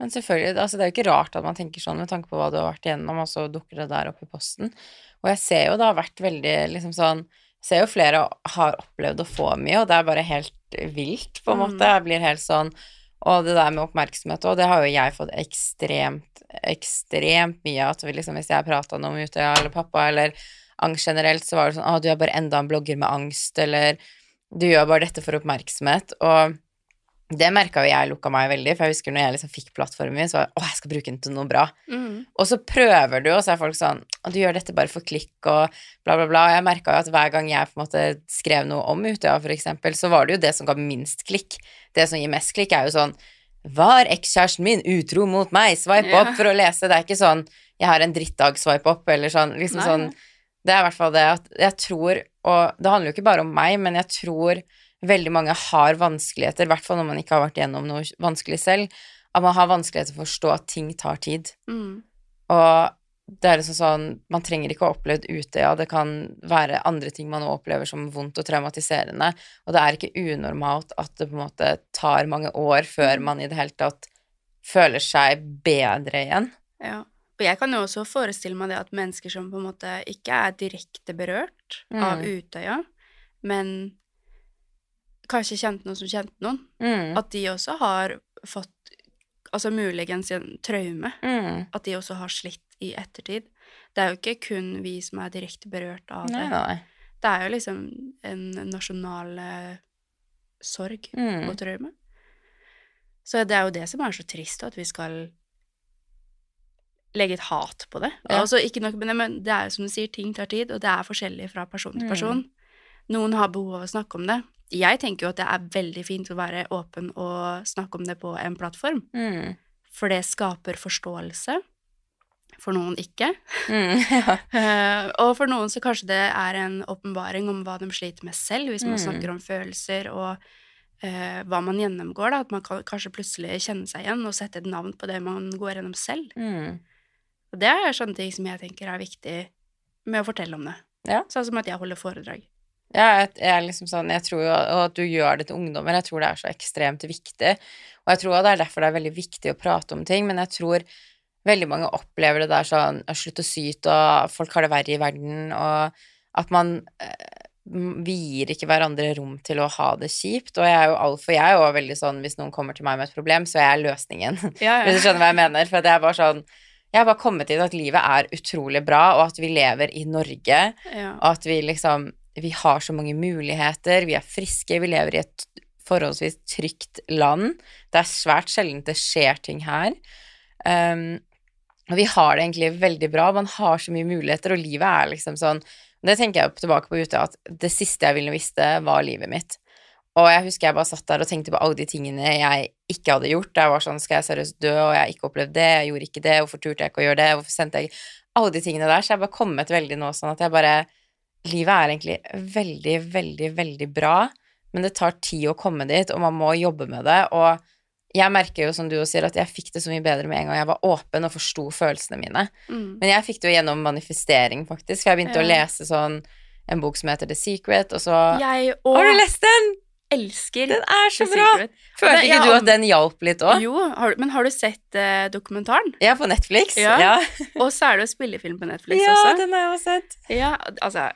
Men selvfølgelig, altså det er jo ikke rart at man tenker sånn med tanke på hva du har vært igjennom, og så dukker det der opp i posten. Og jeg ser jo det har vært veldig liksom sånn ser jo flere har opplevd å få mye, og det er bare helt vilt, på en Mm. måte. Jeg blir helt sånn Og det der med oppmerksomhet òg, det har jo jeg fått ekstremt, ekstremt mye. At vi liksom, hvis jeg prata noe om Utøya eller pappa eller angst generelt, så var det sånn Å, du er bare enda en blogger med angst, eller du gjør bare dette for oppmerksomhet. Og det merka jo jeg lukka meg veldig, for jeg husker når jeg liksom fikk plattformen min, så var jeg å, jeg skal bruke den til noe bra. Og så prøver du, og så er folk sånn du gjør dette bare for klikk og bla, bla, bla. Og jeg merka jo at hver gang jeg på en måte skrev noe om Utøya, for eksempel, så var det jo det som ga minst klikk. Det som gir mest klikk, er jo sånn Var ekskjæresten min utro mot meg? Swipe Ja. opp for å lese. Det er ikke sånn Jeg har en drittdag, swipe opp, eller sånn. Liksom Nei, sånn. Det er i hvert fall det at jeg tror Og det handler jo ikke bare om meg, men jeg tror veldig mange har vanskeligheter, i hvert fall når man ikke har vært gjennom noe vanskelig selv, at man har vanskeligheter for å forstå at ting tar tid. Mm. Og det er liksom sånn Man trenger ikke å ha opplevd Utøya, det kan være andre ting man også opplever som vondt og traumatiserende, og det er ikke unormalt at det på en måte tar mange år før man i det hele tatt føler seg bedre igjen. Ja. Og jeg kan jo også forestille meg det at mennesker som på en måte ikke er direkte berørt av Mm. Utøya, men kanskje kjente noen som kjente noen, Mm. at de også har fått Altså muligens en traume. Mm. At de også har slitt i ettertid. Det er jo ikke kun vi som er direkte berørt av det. nei. Det er jo liksom en nasjonal eh, sorg Mm. og traume. Så det er jo det som er så trist, at vi skal legge et hat på det. Ja. Altså, ikke nok med det, men det er jo som du sier, ting tar tid, og det er forskjellig fra person til Mm. person. Noen har behov av å snakke om det. Jeg tenker jo at det er veldig fint å være åpen og snakke om det på en plattform, Mm. for det skaper forståelse. For noen ikke. Mm. Ja. uh, og for noen så kanskje det er en åpenbaring om hva de sliter med selv, hvis man Mm. snakker om følelser og uh, hva man gjennomgår, da. At man kan kanskje plutselig kjenne seg igjen og sette et navn på det man går gjennom selv. Mm. Og det er sånne ting som jeg tenker er viktig med å fortelle om det. Ja. Sånn som at jeg holder foredrag. Ja, jeg, jeg er liksom sånn, jeg tror jo at du gjør det til ungdommer, jeg tror det er så ekstremt viktig. Og jeg tror det er derfor det er veldig viktig å prate om ting, men jeg tror veldig mange opplever det der sånn å å syte, og folk har det verre i verden, og at man eh, Vi gir ikke hverandre rom til å ha det kjipt, og jeg er jo altfor Jeg er jo veldig sånn hvis noen kommer til meg med et problem, så er jeg løsningen. Ja, Hvis du skjønner hva jeg mener? For det er bare sånn Jeg har bare kommet til at livet er utrolig bra, og at vi lever i Norge, ja. og at vi liksom Vi har så mange muligheter, vi er friske, vi lever i et forholdsvis trygt land. Det er svært sjelden det skjer ting her. Um, og vi har det egentlig veldig bra, man har så mye muligheter, og livet er liksom sånn Det tenker jeg tilbake på ute, at det siste jeg ville visste, var livet mitt. Og jeg husker jeg bare satt der og tenkte på alle de tingene jeg ikke hadde gjort. Jeg var sånn, skal jeg seriøst dø, og jeg har ikke opplevd det, jeg gjorde ikke det, hvorfor turte jeg ikke å gjøre det, hvorfor sendte jeg Alle de tingene der. Så jeg har bare kommet veldig nå sånn at jeg bare Livet er egentlig veldig, veldig, veldig bra, men det tar tid å komme dit, og man må jobbe med det. Og jeg merker jo, som du også sier, at jeg fikk det så mye bedre med en gang jeg var åpen og forsto følelsene mine. Mm. Men jeg fikk det jo gjennom manifestering, faktisk. For jeg begynte å lese sånn en bok som heter The Secret, og så Jeg Har du lest den? elsker Den er så The bra! Secret. Følte ikke ja, du at den hjalp litt òg? Jo, har du, men har du sett eh, dokumentaren? Ja, på Netflix. Ja. ja. Og så er det jo spillefilm på Netflix Ja, også. den har jeg også sett. Ja, altså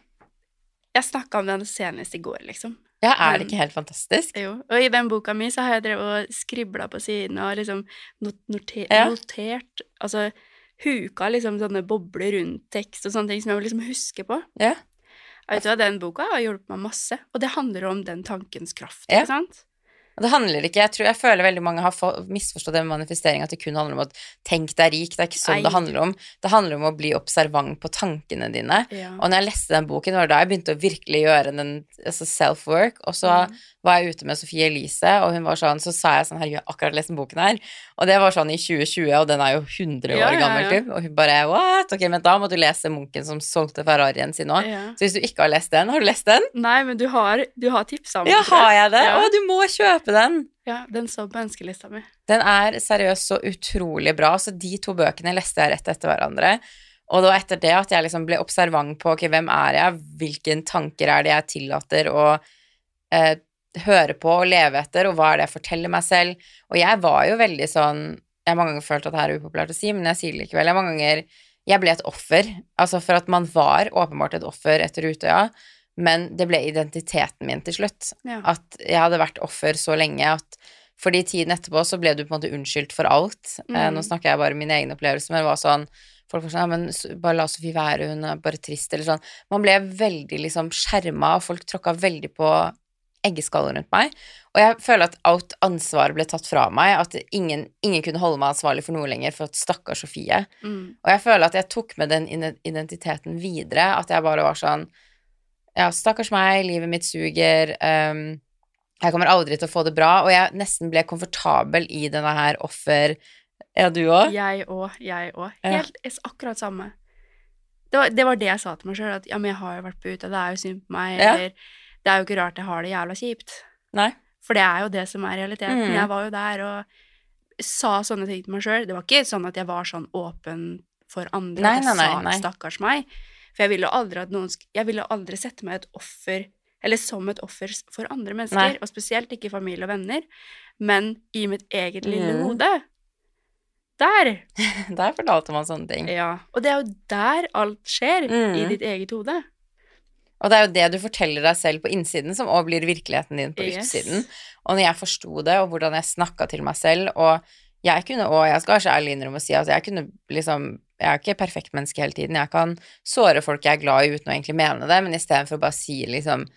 Jeg snakka om den senest i går, liksom. Ja, er det ikke helt fantastisk? Jo. Og i den boka mi så har jeg drevet og skribla på siden og liksom not noter, Ja. notert Altså huka liksom sånne bobler rundt tekst og sånne ting som jeg må liksom huske på. Ja. Vet du hva, Den boka har hjulpet meg masse, og det handler om den tankens kraft. Ikke sant? Og det handler ikke, jeg tror jeg føler veldig mange har misforstått det med manifestering, at det kun handler om at tenk deg rik, det er ikke sånn Nei. det handler om. Det handler om å bli observant på tankene dine. Ja. Og når jeg leste den boken, var det da jeg begynte å virkelig gjøre den altså self-work, og så Mm. var jeg ute med Sofie Elise, og hun var sånn, så sa jeg sånn, herregud, jeg har akkurat lest den boken her, og det var sånn i 2020, og den er jo 100 år Ja, ja, gammel, typ, og hun bare, what? Ok, men da må du lese Munken som solgte Ferrarien sin. Ja. Så hvis du ikke har lest den, har du lest den? Nei, men du har, du har tipsa om den, Ja, har jeg det? Å, du må kjøpe den! Ja, den står på ønskelista mi. Den er seriøst så utrolig bra, så de to bøkene leste jeg rett etter hverandre. Og da etter det at jeg liksom ble observant på ok, hvem er jeg, hvilke tanker er det jeg tillater å eh, høre på og leve etter, og hva er det jeg forteller meg selv. Og jeg var jo veldig sånn Jeg har mange ganger følt at det her er upopulært å si, men jeg sier det likevel. Jeg mange ganger Jeg ble et offer. Altså for at man var åpenbart et offer etter Utøya, men det ble identiteten min til slutt Ja. at jeg hadde vært offer så lenge at fordi tiden etterpå så ble du på en måte unnskyldt for alt. Eh, Mm. nå snakker jeg bare om mine egne opplevelser, men det var sånn Folk var sånn Ja, men bare la Sofie være, hun er bare trist, eller sånn. Man ble veldig liksom skjerma, og folk tråkka veldig på eggeskallen rundt meg. Og jeg føler at alt ansvar ble tatt fra meg, at ingen, ingen kunne holde meg ansvarlig for noe lenger, for at stakkars Sofie. Mm. Og jeg føler at jeg tok med den identiteten videre, at jeg bare var sånn Ja, stakkars meg, livet mitt suger, Um, jeg kommer aldri til å få det bra, og jeg nesten ble komfortabel i denne her offer... Ja, du òg? Jeg òg, jeg òg. Ja. Helt akkurat samme. Det var, det var det jeg sa til meg sjøl, at ja, men jeg har jo vært på ute, det er jo synd på meg, Ja. eller det er jo ikke rart jeg har det jævla kjipt. Nei. For det er jo det som er realiteten. Mm. Jeg var jo der og sa sånne ting til meg sjøl. Det var ikke sånn at jeg var sånn åpen for andre, Nei, at jeg nei, nei, sa 'stakkars meg'. For jeg ville aldri at noen Jeg ville aldri sette meg et offer eller som et offer for andre mennesker, Nei. og spesielt ikke familie og venner, men i mitt eget lille Mm. hode. Der! Der fortalte man sånne ting. Ja. Og det er jo der alt skjer, i Mm. ditt eget hode. Og det er jo det du forteller deg selv på innsiden, som òg blir virkeligheten din på Yes. utsiden. Og når jeg forsto det, og hvordan jeg snakka til meg selv, og jeg kunne òg, jeg skal være så ærlig innrømme å si at jeg kunne liksom Jeg er ikke perfekt menneske hele tiden. Jeg kan såre folk jeg er glad i uten å egentlig mene det, men istedenfor å bare si liksom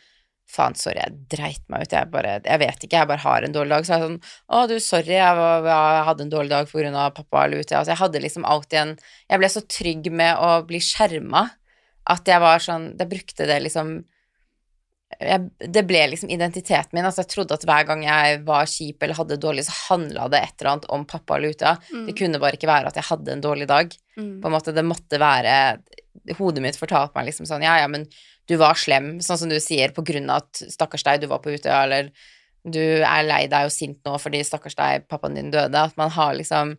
Faen, sorry, jeg dreit meg ut. Jeg bare Jeg vet ikke, jeg bare har en dårlig dag. Så er jeg sånn Å, du, sorry, jeg, var, jeg hadde en dårlig dag på grunn av pappa eller ute. Altså, jeg hadde liksom alltid en Jeg ble så trygg med å bli skjerma at jeg var sånn Jeg brukte det liksom jeg, det ble liksom identiteten min. Altså jeg trodde at hver gang jeg var kjip eller hadde det dårlig, så handla det et eller annet om pappa eller Uta. Mm. Det kunne bare ikke være at jeg hadde en dårlig dag. Mm. På en måte, det måtte være Hodet mitt fortalte meg liksom sånn Ja, ja, men du var slem, sånn som du sier, på grunn av at stakkars deg, du var på Utøya, eller du er lei deg og sint nå fordi stakkars deg, pappaen din døde. At man har liksom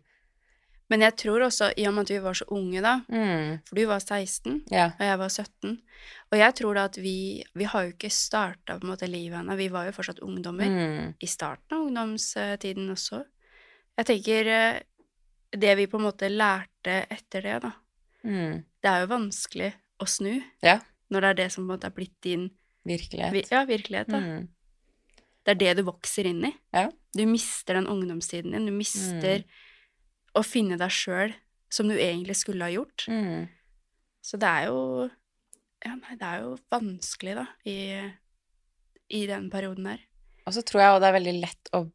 Men jeg tror også, i og med at vi var så unge da, mm, for du var 16, yeah. og jeg var 17, og jeg tror da at vi Vi har jo ikke starta på en måte livet ennå, vi var jo fortsatt ungdommer. Mm, I starten av ungdomstiden også. Jeg tenker eh, Det vi på en måte lærte etter det, da, mm, det er jo vanskelig å snu. yeah. Når det er det som på en måte er blitt din virkelighet. vi- ja, virkelighet. da. Mm, Det er det du vokser inn i. Ja. Du mister den ungdomstiden din. Du mister Mm. Å finne deg sjøl som du egentlig skulle ha gjort. mm. Så det er jo Ja, nei, det er jo vanskelig, da, i, i den perioden der. Og så tror jeg òg det er veldig lett å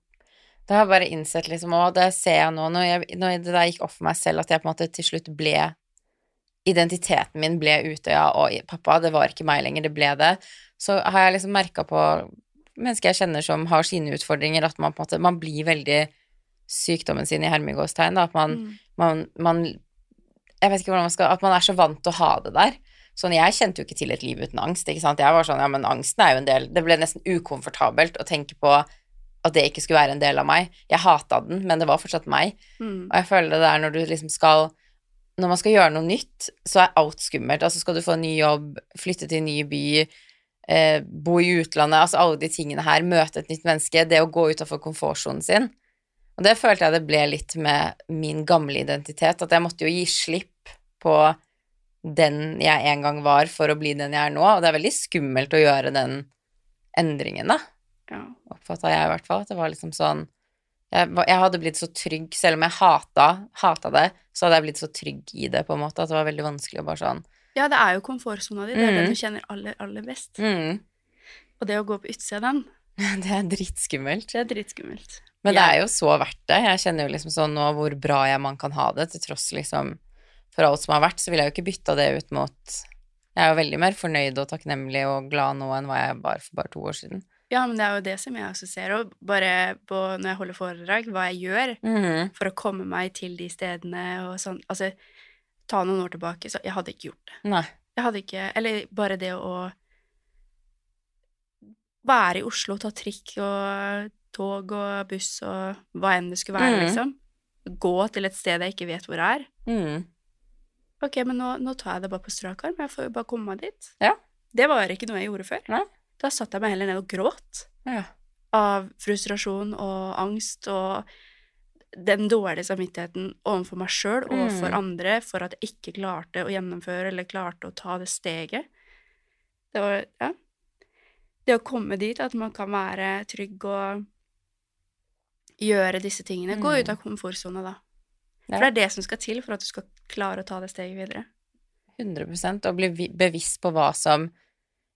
Det har jeg bare innsett, liksom, og det ser jeg nå, når, jeg, når det der gikk opp for meg selv, at jeg på en måte til slutt ble Identiteten min ble Utøya og pappa, det var ikke meg lenger, det ble det. Så har jeg liksom merka på mennesker jeg kjenner som har sine utfordringer, at man på en måte Man blir veldig sykdommen sin i hermegåstegn, at man, Mm. man, man Jeg vet ikke hvordan man skal At man er så vant til å ha det der. sånn, jeg kjente jo ikke til et liv uten angst, ikke sant. Jeg var sånn, ja, men angsten er jo en del Det ble nesten ukomfortabelt å tenke på at det ikke skulle være en del av meg. Jeg hata den, men det var fortsatt meg. Mm. Og jeg føler det der når du liksom skal Når man skal gjøre noe nytt, så er alt skummelt. Altså skal du få en ny jobb, flytte til en ny by, eh, bo i utlandet, altså alle de tingene her, møte et nytt menneske, det å gå utafor komfortsonen sin. Og det følte jeg det ble litt med min gamle identitet, at jeg måtte jo gi slipp på den jeg en gang var, for å bli den jeg er nå, og det er veldig skummelt å gjøre den endringen, da Ja. oppfatta jeg i hvert fall. At det var liksom sånn jeg, jeg hadde blitt så trygg, selv om jeg hata, hata det, så hadde jeg blitt så trygg i det, på en måte, at det var veldig vanskelig å bare sånn ja, det er jo komfortsona di. Det er Mm. det du kjenner aller, aller best. mm, Og det å gå på utsida av den, Det er dritskummelt. det er dritskummelt. Men det er jo så verdt det. Jeg kjenner jo liksom sånn nå hvor bra jeg man kan ha det, til tross liksom for alt som har vært, så ville jeg jo ikke bytta det ut mot Jeg er jo veldig mer fornøyd og takknemlig og glad nå enn hva jeg var for bare to år siden. Ja, men det er jo det som jeg også ser, og bare på, når jeg holder foredrag, hva jeg gjør Mhm. for å komme meg til de stedene og sånn. Altså, ta noen år tilbake, så jeg hadde ikke gjort det. Nei. Jeg hadde ikke Eller bare det å være i Oslo, ta trikk og tog og buss og hva enn det skulle være, mm. liksom. Gå til et sted jeg ikke vet hvor er. Mm. Ok, men nå, nå tar jeg det bare på strak arm. Jeg får jo bare komme meg dit. Ja. Det var ikke noe jeg gjorde før. Nei. Da satt jeg meg heller ned og gråt Ja. av frustrasjon og angst og den dårlige samvittigheten overfor meg sjøl og Mm. andre for at jeg ikke klarte å gjennomføre eller klarte å ta det steget. Det var Ja. Det å komme dit, at man kan være trygg og gjøre disse tingene. Gå Mm. ut av komfortsona, da. Ja. For det er det som skal til for at du skal klare å ta det steget videre. 100% og bli bevisst på hva som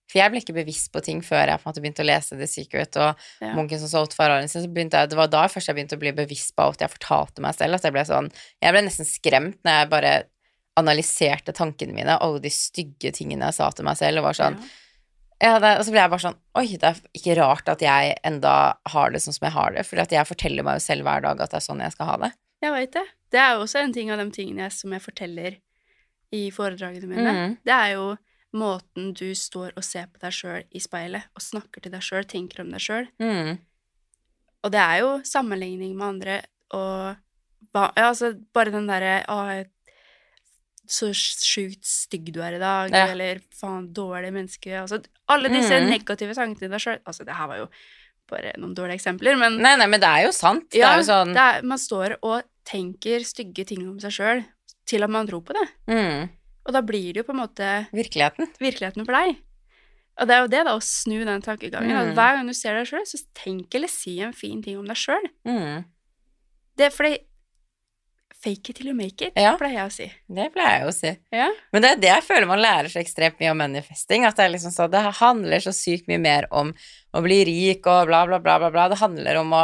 For jeg ble ikke bevisst på ting før jeg på en måte begynte å lese The Secret og Ja. Munken som solgte Ferrarien sin. Så begynte jeg, det var da først jeg begynte å bli bevisst på alt jeg fortalte meg selv. At jeg ble sånn Jeg ble nesten skremt når jeg bare analyserte tankene mine, alle de stygge tingene jeg sa til meg selv, og var sånn Ja. Ja, det, Og så ble jeg bare sånn Oi, det er ikke rart at jeg enda har det sånn som jeg har det, for at jeg forteller meg jo selv hver dag at det er sånn jeg skal ha det. Jeg veit det. Det er jo også en ting av de tingene jeg, som jeg forteller i foredragene mine. Mhm. Det er jo måten du står og ser på deg sjøl i speilet, og snakker til deg sjøl, tenker om deg sjøl. Mm. Og det er jo sammenligning med andre, og ja, altså bare den derre Å, så sjukt stygg du er i dag, Ja. eller faen, dårlig menneske Altså alle disse mm. negative tankene deg sjøl. Altså, det her var jo bare noen dårlige eksempler, men Nei, nei, men det er jo sant. Det er jo sånn er, man står og tenker stygge ting om seg sjøl til at man tror på det. mm, Og da blir det jo på en måte Virkeligheten. virkeligheten for deg. Og det er jo det, da, å snu den tankegangen. Mm. hver gang du ser deg sjøl, så tenk eller si en fin ting om deg sjøl. Mm. Det er fordi Fake it till you make it, Ja. pleier jeg å si. Det pleier jeg å si. Ja. Men det er det jeg føler man lærer så ekstremt mye om manifesting. At det liksom så, det handler så sykt mye mer om å bli rik og bla, bla, bla, bla. bla. Det handler om å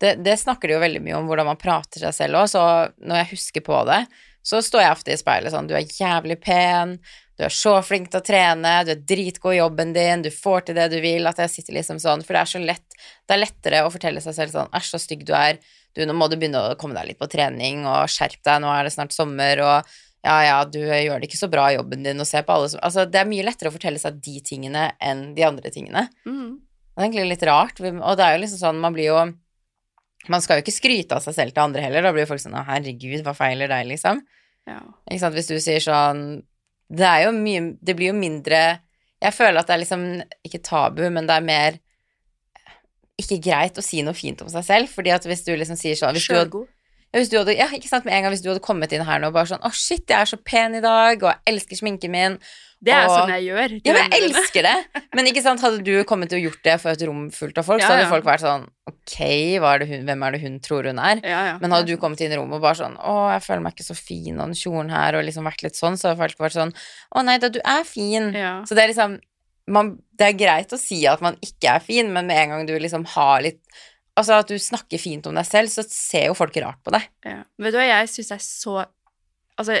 det, det snakker de jo veldig mye om, hvordan man prater seg selv òg, så når jeg husker på det, så står jeg ofte i speilet sånn Du er jævlig pen, du er så flink til å trene, du er dritgod i jobben din, du får til det du vil. At jeg sitter liksom sånn For det er så lett Det er lettere å fortelle seg selv sånn Æsj, så stygg du er. Du, nå må du begynne å komme deg litt på trening, og skjerp deg, nå er det snart sommer, og ja, ja, du gjør det ikke så bra i jobben din, og se på alle som Altså, det er mye lettere å fortelle seg de tingene enn de andre tingene. Mm. Det er egentlig litt rart, og det er jo liksom sånn, man blir jo Man skal jo ikke skryte av seg selv til andre heller, da blir jo folk sånn Å, herregud, hva feiler deg, liksom? ja. Ikke sant, hvis du sier sånn Det er jo mye Det blir jo mindre Jeg føler at det er liksom ikke tabu, men det er mer ikke greit å si noe fint om seg selv, fordi at hvis du liksom sier sånn hvis Sjølgod. ja, hvis du hadde, ja, ikke sant, med en gang hvis du hadde kommet inn her nå og bare sånn Å, shit, jeg er så pen i dag, og jeg elsker sminken min. Det er Og- sånn jeg gjør. Ja, men jeg elsker det! Men ikke sant, hadde du kommet og gjort det for et rom fullt av folk, Ja, så hadde ja. folk vært sånn Ok, er det hun, hvem er det hun tror hun er? Ja. Men hadde du kommet inn i rommet og bare sånn Å, jeg føler meg ikke så fin, og den kjolen her, og liksom vært litt sånn, så hadde folk vært sånn Å nei da, du er fin. Så det er liksom man, Det er greit å si at man ikke er fin, men med en gang du liksom har litt Altså at du snakker fint om deg selv, så ser jo folk rart på deg. Ja. Vet du hva, jeg syns det er så Altså,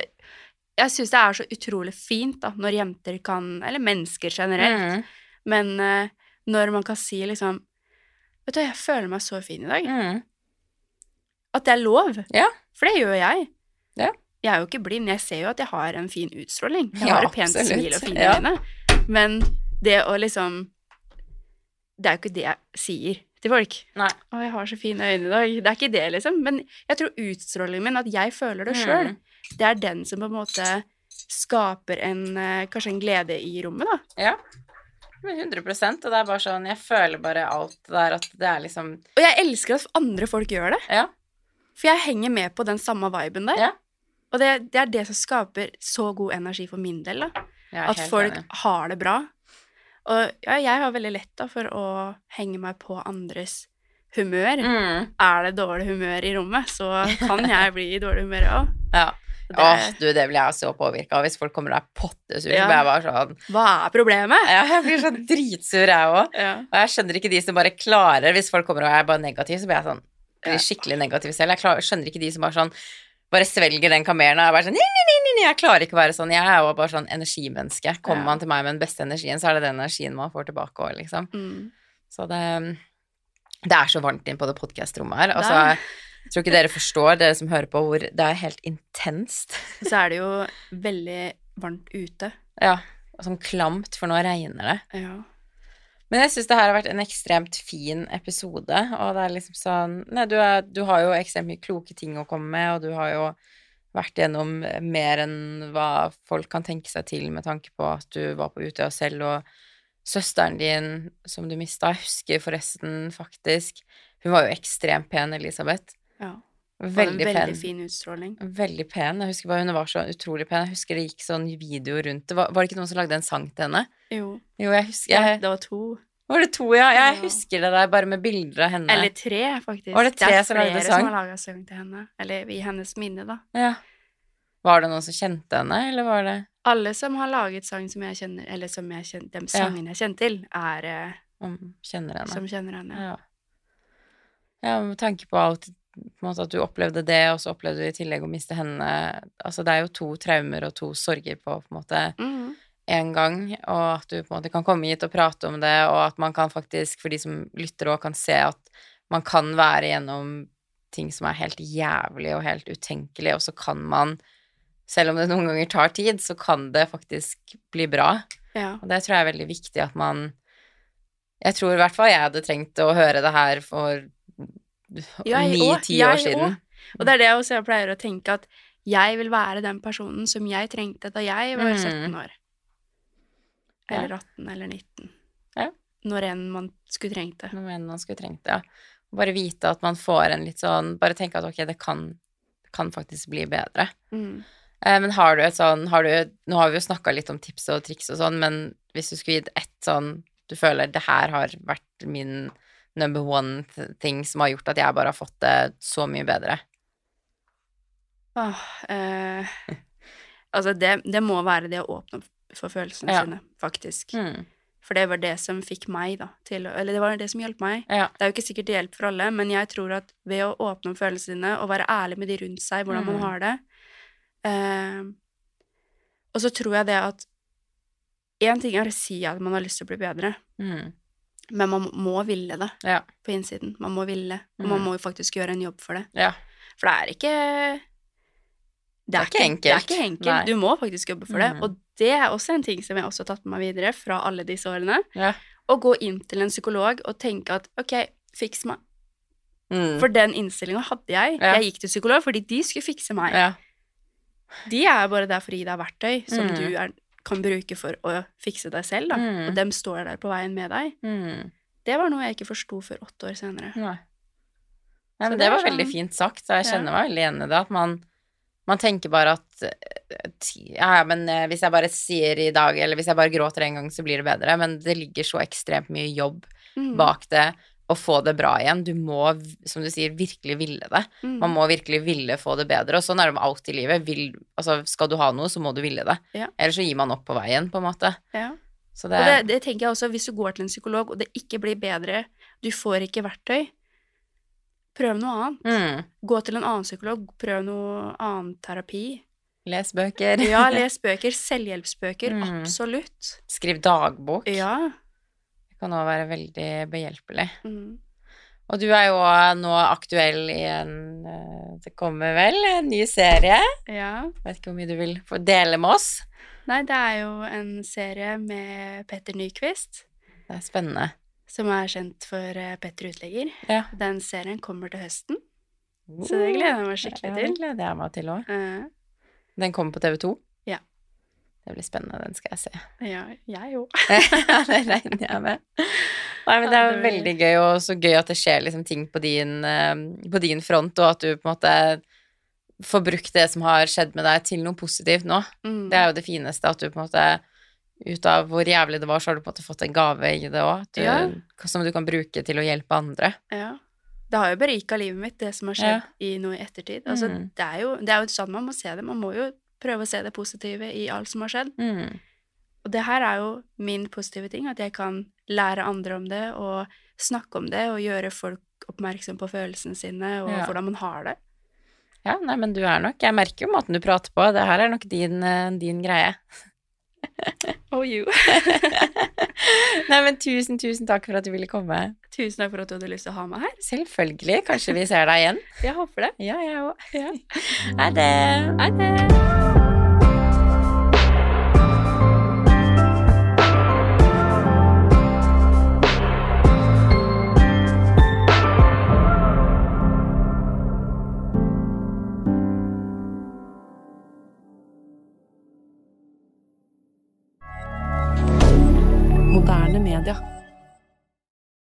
jeg syns det er så utrolig fint da, når jenter kan Eller mennesker generelt. Mm. Men uh, når man kan si liksom Vet du hva, jeg føler meg så fin i dag. Mm. At det er lov. Ja. For det gjør jeg. Ja. Jeg er jo ikke blind, jeg ser jo at jeg har en fin utstråling. Jeg Ja, har et pent absolutt. smil og fine øyne. Men det å liksom Det er jo ikke det jeg sier til folk. Nei. 'Å, jeg har så fine øyne i dag.' Det er ikke det, liksom. Men jeg tror utstrålingen min, at jeg føler det Mm. det er den som på en måte skaper en eh, Kanskje en glede i rommet, da. Ja. Men 100% og det er bare sånn Jeg føler bare alt der at det er liksom Og jeg elsker at andre folk gjør det. Ja. For jeg henger med på den samme viben der. Ja. Og det, det er det som skaper så god energi for min del, da. At folk enig. har det bra. Og ja, jeg har veldig lett da for å henge meg på andres humør. Mm. Er det dårlig humør i rommet, så kan jeg bli i dårlig humør òg. Ja. Åh, du, det blir jeg så påvirka av. Hvis folk kommer og er pottesure, Ja. jeg bare sånn Hva er problemet? Ja, jeg blir så dritsur, jeg òg. Ja. Og jeg skjønner ikke de som bare klarer Hvis folk kommer og er bare negative, så blir jeg sånn blir skikkelig negativ selv. Jeg klarer, skjønner ikke de som bare sånn bare svelger den kamelen og er bare sånn nei, nei, nei, Jeg klarer ikke å være sånn. Jeg er jo bare sånn energimenneske. Kommer Ja. man til meg med den beste energien, så er det den energien man får tilbake òg, liksom. Mm. Så det Det er så varmt inn på det podkast-rommet her. Altså, jeg tror ikke dere forstår, dere som hører på, hvor det er helt intenst. Så er det jo veldig varmt ute. Ja. og Sånn klamt, for nå regner det. Ja. Men jeg syns det her har vært en ekstremt fin episode, og det er liksom sånn Nei, du, er, du har jo ekstremt mye kloke ting å komme med, og du har jo vært gjennom mer enn hva folk kan tenke seg til med tanke på at du var på Utøya selv, og søsteren din som du mista, jeg husker forresten faktisk Hun var jo ekstremt pen, Elisabeth. ja. Veldig, veldig pen. fin utstråling. Veldig pen. Jeg husker bare hun var så utrolig pen. Jeg husker det gikk sånn video rundt det. Var, var det ikke noen som lagde en sang til henne? Jo. Jo, jeg husker Ja, det var to. Var det to, ja? Jeg Ja. husker det der, bare med bilder av henne. Eller tre, faktisk. Var det tre er som lagde flere sang? som har laga sang til henne. Eller i hennes minne, da. Ja. Var det noen som kjente henne, eller var det Alle som har laget sang som jeg kjenner, eller som jeg kjenner, de sangene jeg kjenner til, er eh, om Kjenner henne? som kjenner henne. Ja. ja, med tanke på alt på en måte At du opplevde det, og så opplevde du i tillegg å miste henne Altså, det er jo to traumer og to sorger på på en måte Mhm. en gang, og at du på en måte kan komme hit og prate om det, og at man kan faktisk, for de som lytter òg, kan se at man kan være gjennom ting som er helt jævlig og helt utenkelig, og så kan man, selv om det noen ganger tar tid, så kan det faktisk bli bra. Ja. Og det tror jeg er veldig viktig at man Jeg tror i hvert fall jeg hadde trengt å høre det her for ni-ti år siden. òg. Og det er det jeg også pleier å tenke, at jeg vil være den personen som jeg trengte da jeg var Mm. 17 år. Eller 18 eller 19. Ja. Når enn man skulle trengt det. Når enn man skulle trengt det. Ja. Bare vite at man får en litt sånn Bare tenke at ok, det kan, det kan faktisk bli bedre. Mm. Eh, men har du et sånn har du, Nå har vi jo snakka litt om tips og triks og sånn, men hvis du skulle gitt ett sånn Du føler det her har vært min number one-ting som har gjort at jeg bare har fått det så mye bedre. Åh, eh, altså, det, det må være det å åpne for følelsene Ja. sine, faktisk. Mm. For det var det som fikk meg, da, til Eller det var det som hjalp meg. Ja. Det er jo ikke sikkert det hjelper for alle, men jeg tror at ved å åpne opp følelsene sine og være ærlig med de rundt seg, hvordan Mm. man har det eh, Og så tror jeg det at Én ting er å si at man har lyst til å bli bedre, Mm. Men man må ville det Ja. på innsiden. Man må ville, og man Mm. må jo faktisk gjøre en jobb for det. ja. For det er ikke Det er ikke Det er enkelt. ikke enkelt. Nei. Du må faktisk jobbe for det. Mm. Og det er også en ting som jeg også har tatt med meg videre fra alle disse årene. Ja. Å gå inn til en psykolog og tenke at ok, fiks meg. Mm. For den innstillinga hadde jeg. Ja. Jeg gikk til psykolog fordi de skulle fikse meg. ja. De er bare der for å gi deg verktøy som Mm. du er, kan bruke for å fikse deg selv, da. Mm. Og dem står der på veien med deg. Mm. Det var noe jeg ikke forsto før åtte år senere. Nei. Nei, men det det var sånn- veldig fint sagt, og jeg Ja. kjenner meg veldig igjen i det. At man, man tenker bare at eh, Ja, ja, men eh, hvis jeg bare sier i dag, eller hvis jeg bare gråter en gang, så blir det bedre. Men det ligger så ekstremt mye jobb Mm. bak det å få det bra igjen. Du må, som du sier, virkelig ville det. Mm. Man må virkelig ville få det bedre. Og sånn er det med alt i livet. Vil, altså, skal du ha noe, så må du ville det. Ja. Ellers så gir man opp på veien, på en måte. Ja. Så det, Og det, det tenker jeg også, hvis du går til en psykolog, og det ikke blir bedre, du får ikke verktøy, prøv noe annet. mm, Gå til en annen psykolog, prøv noe annen terapi. Les bøker. Ja, les bøker, selvhjelpsbøker, Mm. absolutt. Skriv dagbok. Ja. Kan òg være veldig behjelpelig. Mm. Og du er jo nå aktuell i en eh, Det kommer vel en ny serie? Ja. Vet ikke hvor mye du vil få dele med oss? Nei, det er jo en serie med Petter Nyquist, Det er spennende. som er kjent for eh, Petter Utlegger. Ja. Den serien kommer til høsten, så det gleder jeg meg skikkelig Ja, det gleder jeg meg til òg. Eh, Den kommer på TV2? Ja. Det blir spennende, den skal jeg se. ja, jeg òg. Det regner jeg med. Nei, men det er veldig gøy, og så gøy at det skjer liksom ting på din, eh, på din front, og at du på en måte får brukt det som har skjedd med deg, til noe positivt nå. Mm. Det er jo det fineste, at du på en måte ut av hvor jævlig det var, så har du på en måte fått en gave i det òg, Ja. som du kan bruke til å hjelpe andre. Ja. Det har jo berika livet mitt, det som har skjedd i noe i ettertid. Altså, Mm. det, er jo, det er jo sånn man må se det. Man må jo prøve å se det positive i alt som har skjedd. Mm. Og det her er jo min positive ting, at jeg kan lære andre om det, og snakke om det, og gjøre folk oppmerksom på følelsene sine, og Ja. hvordan man har det. Ja, nei, men du er nok Jeg merker jo måten du prater på. Det her er nok din, eh, din greie. Oh, you. Nei, men tusen, tusen takk for at du ville komme. Tusen takk for at du hadde lyst til å ha meg her. Selvfølgelig. Kanskje vi ser deg igjen. Jeg håper det. Ja, jeg òg. Ja. Ha det. Ha det!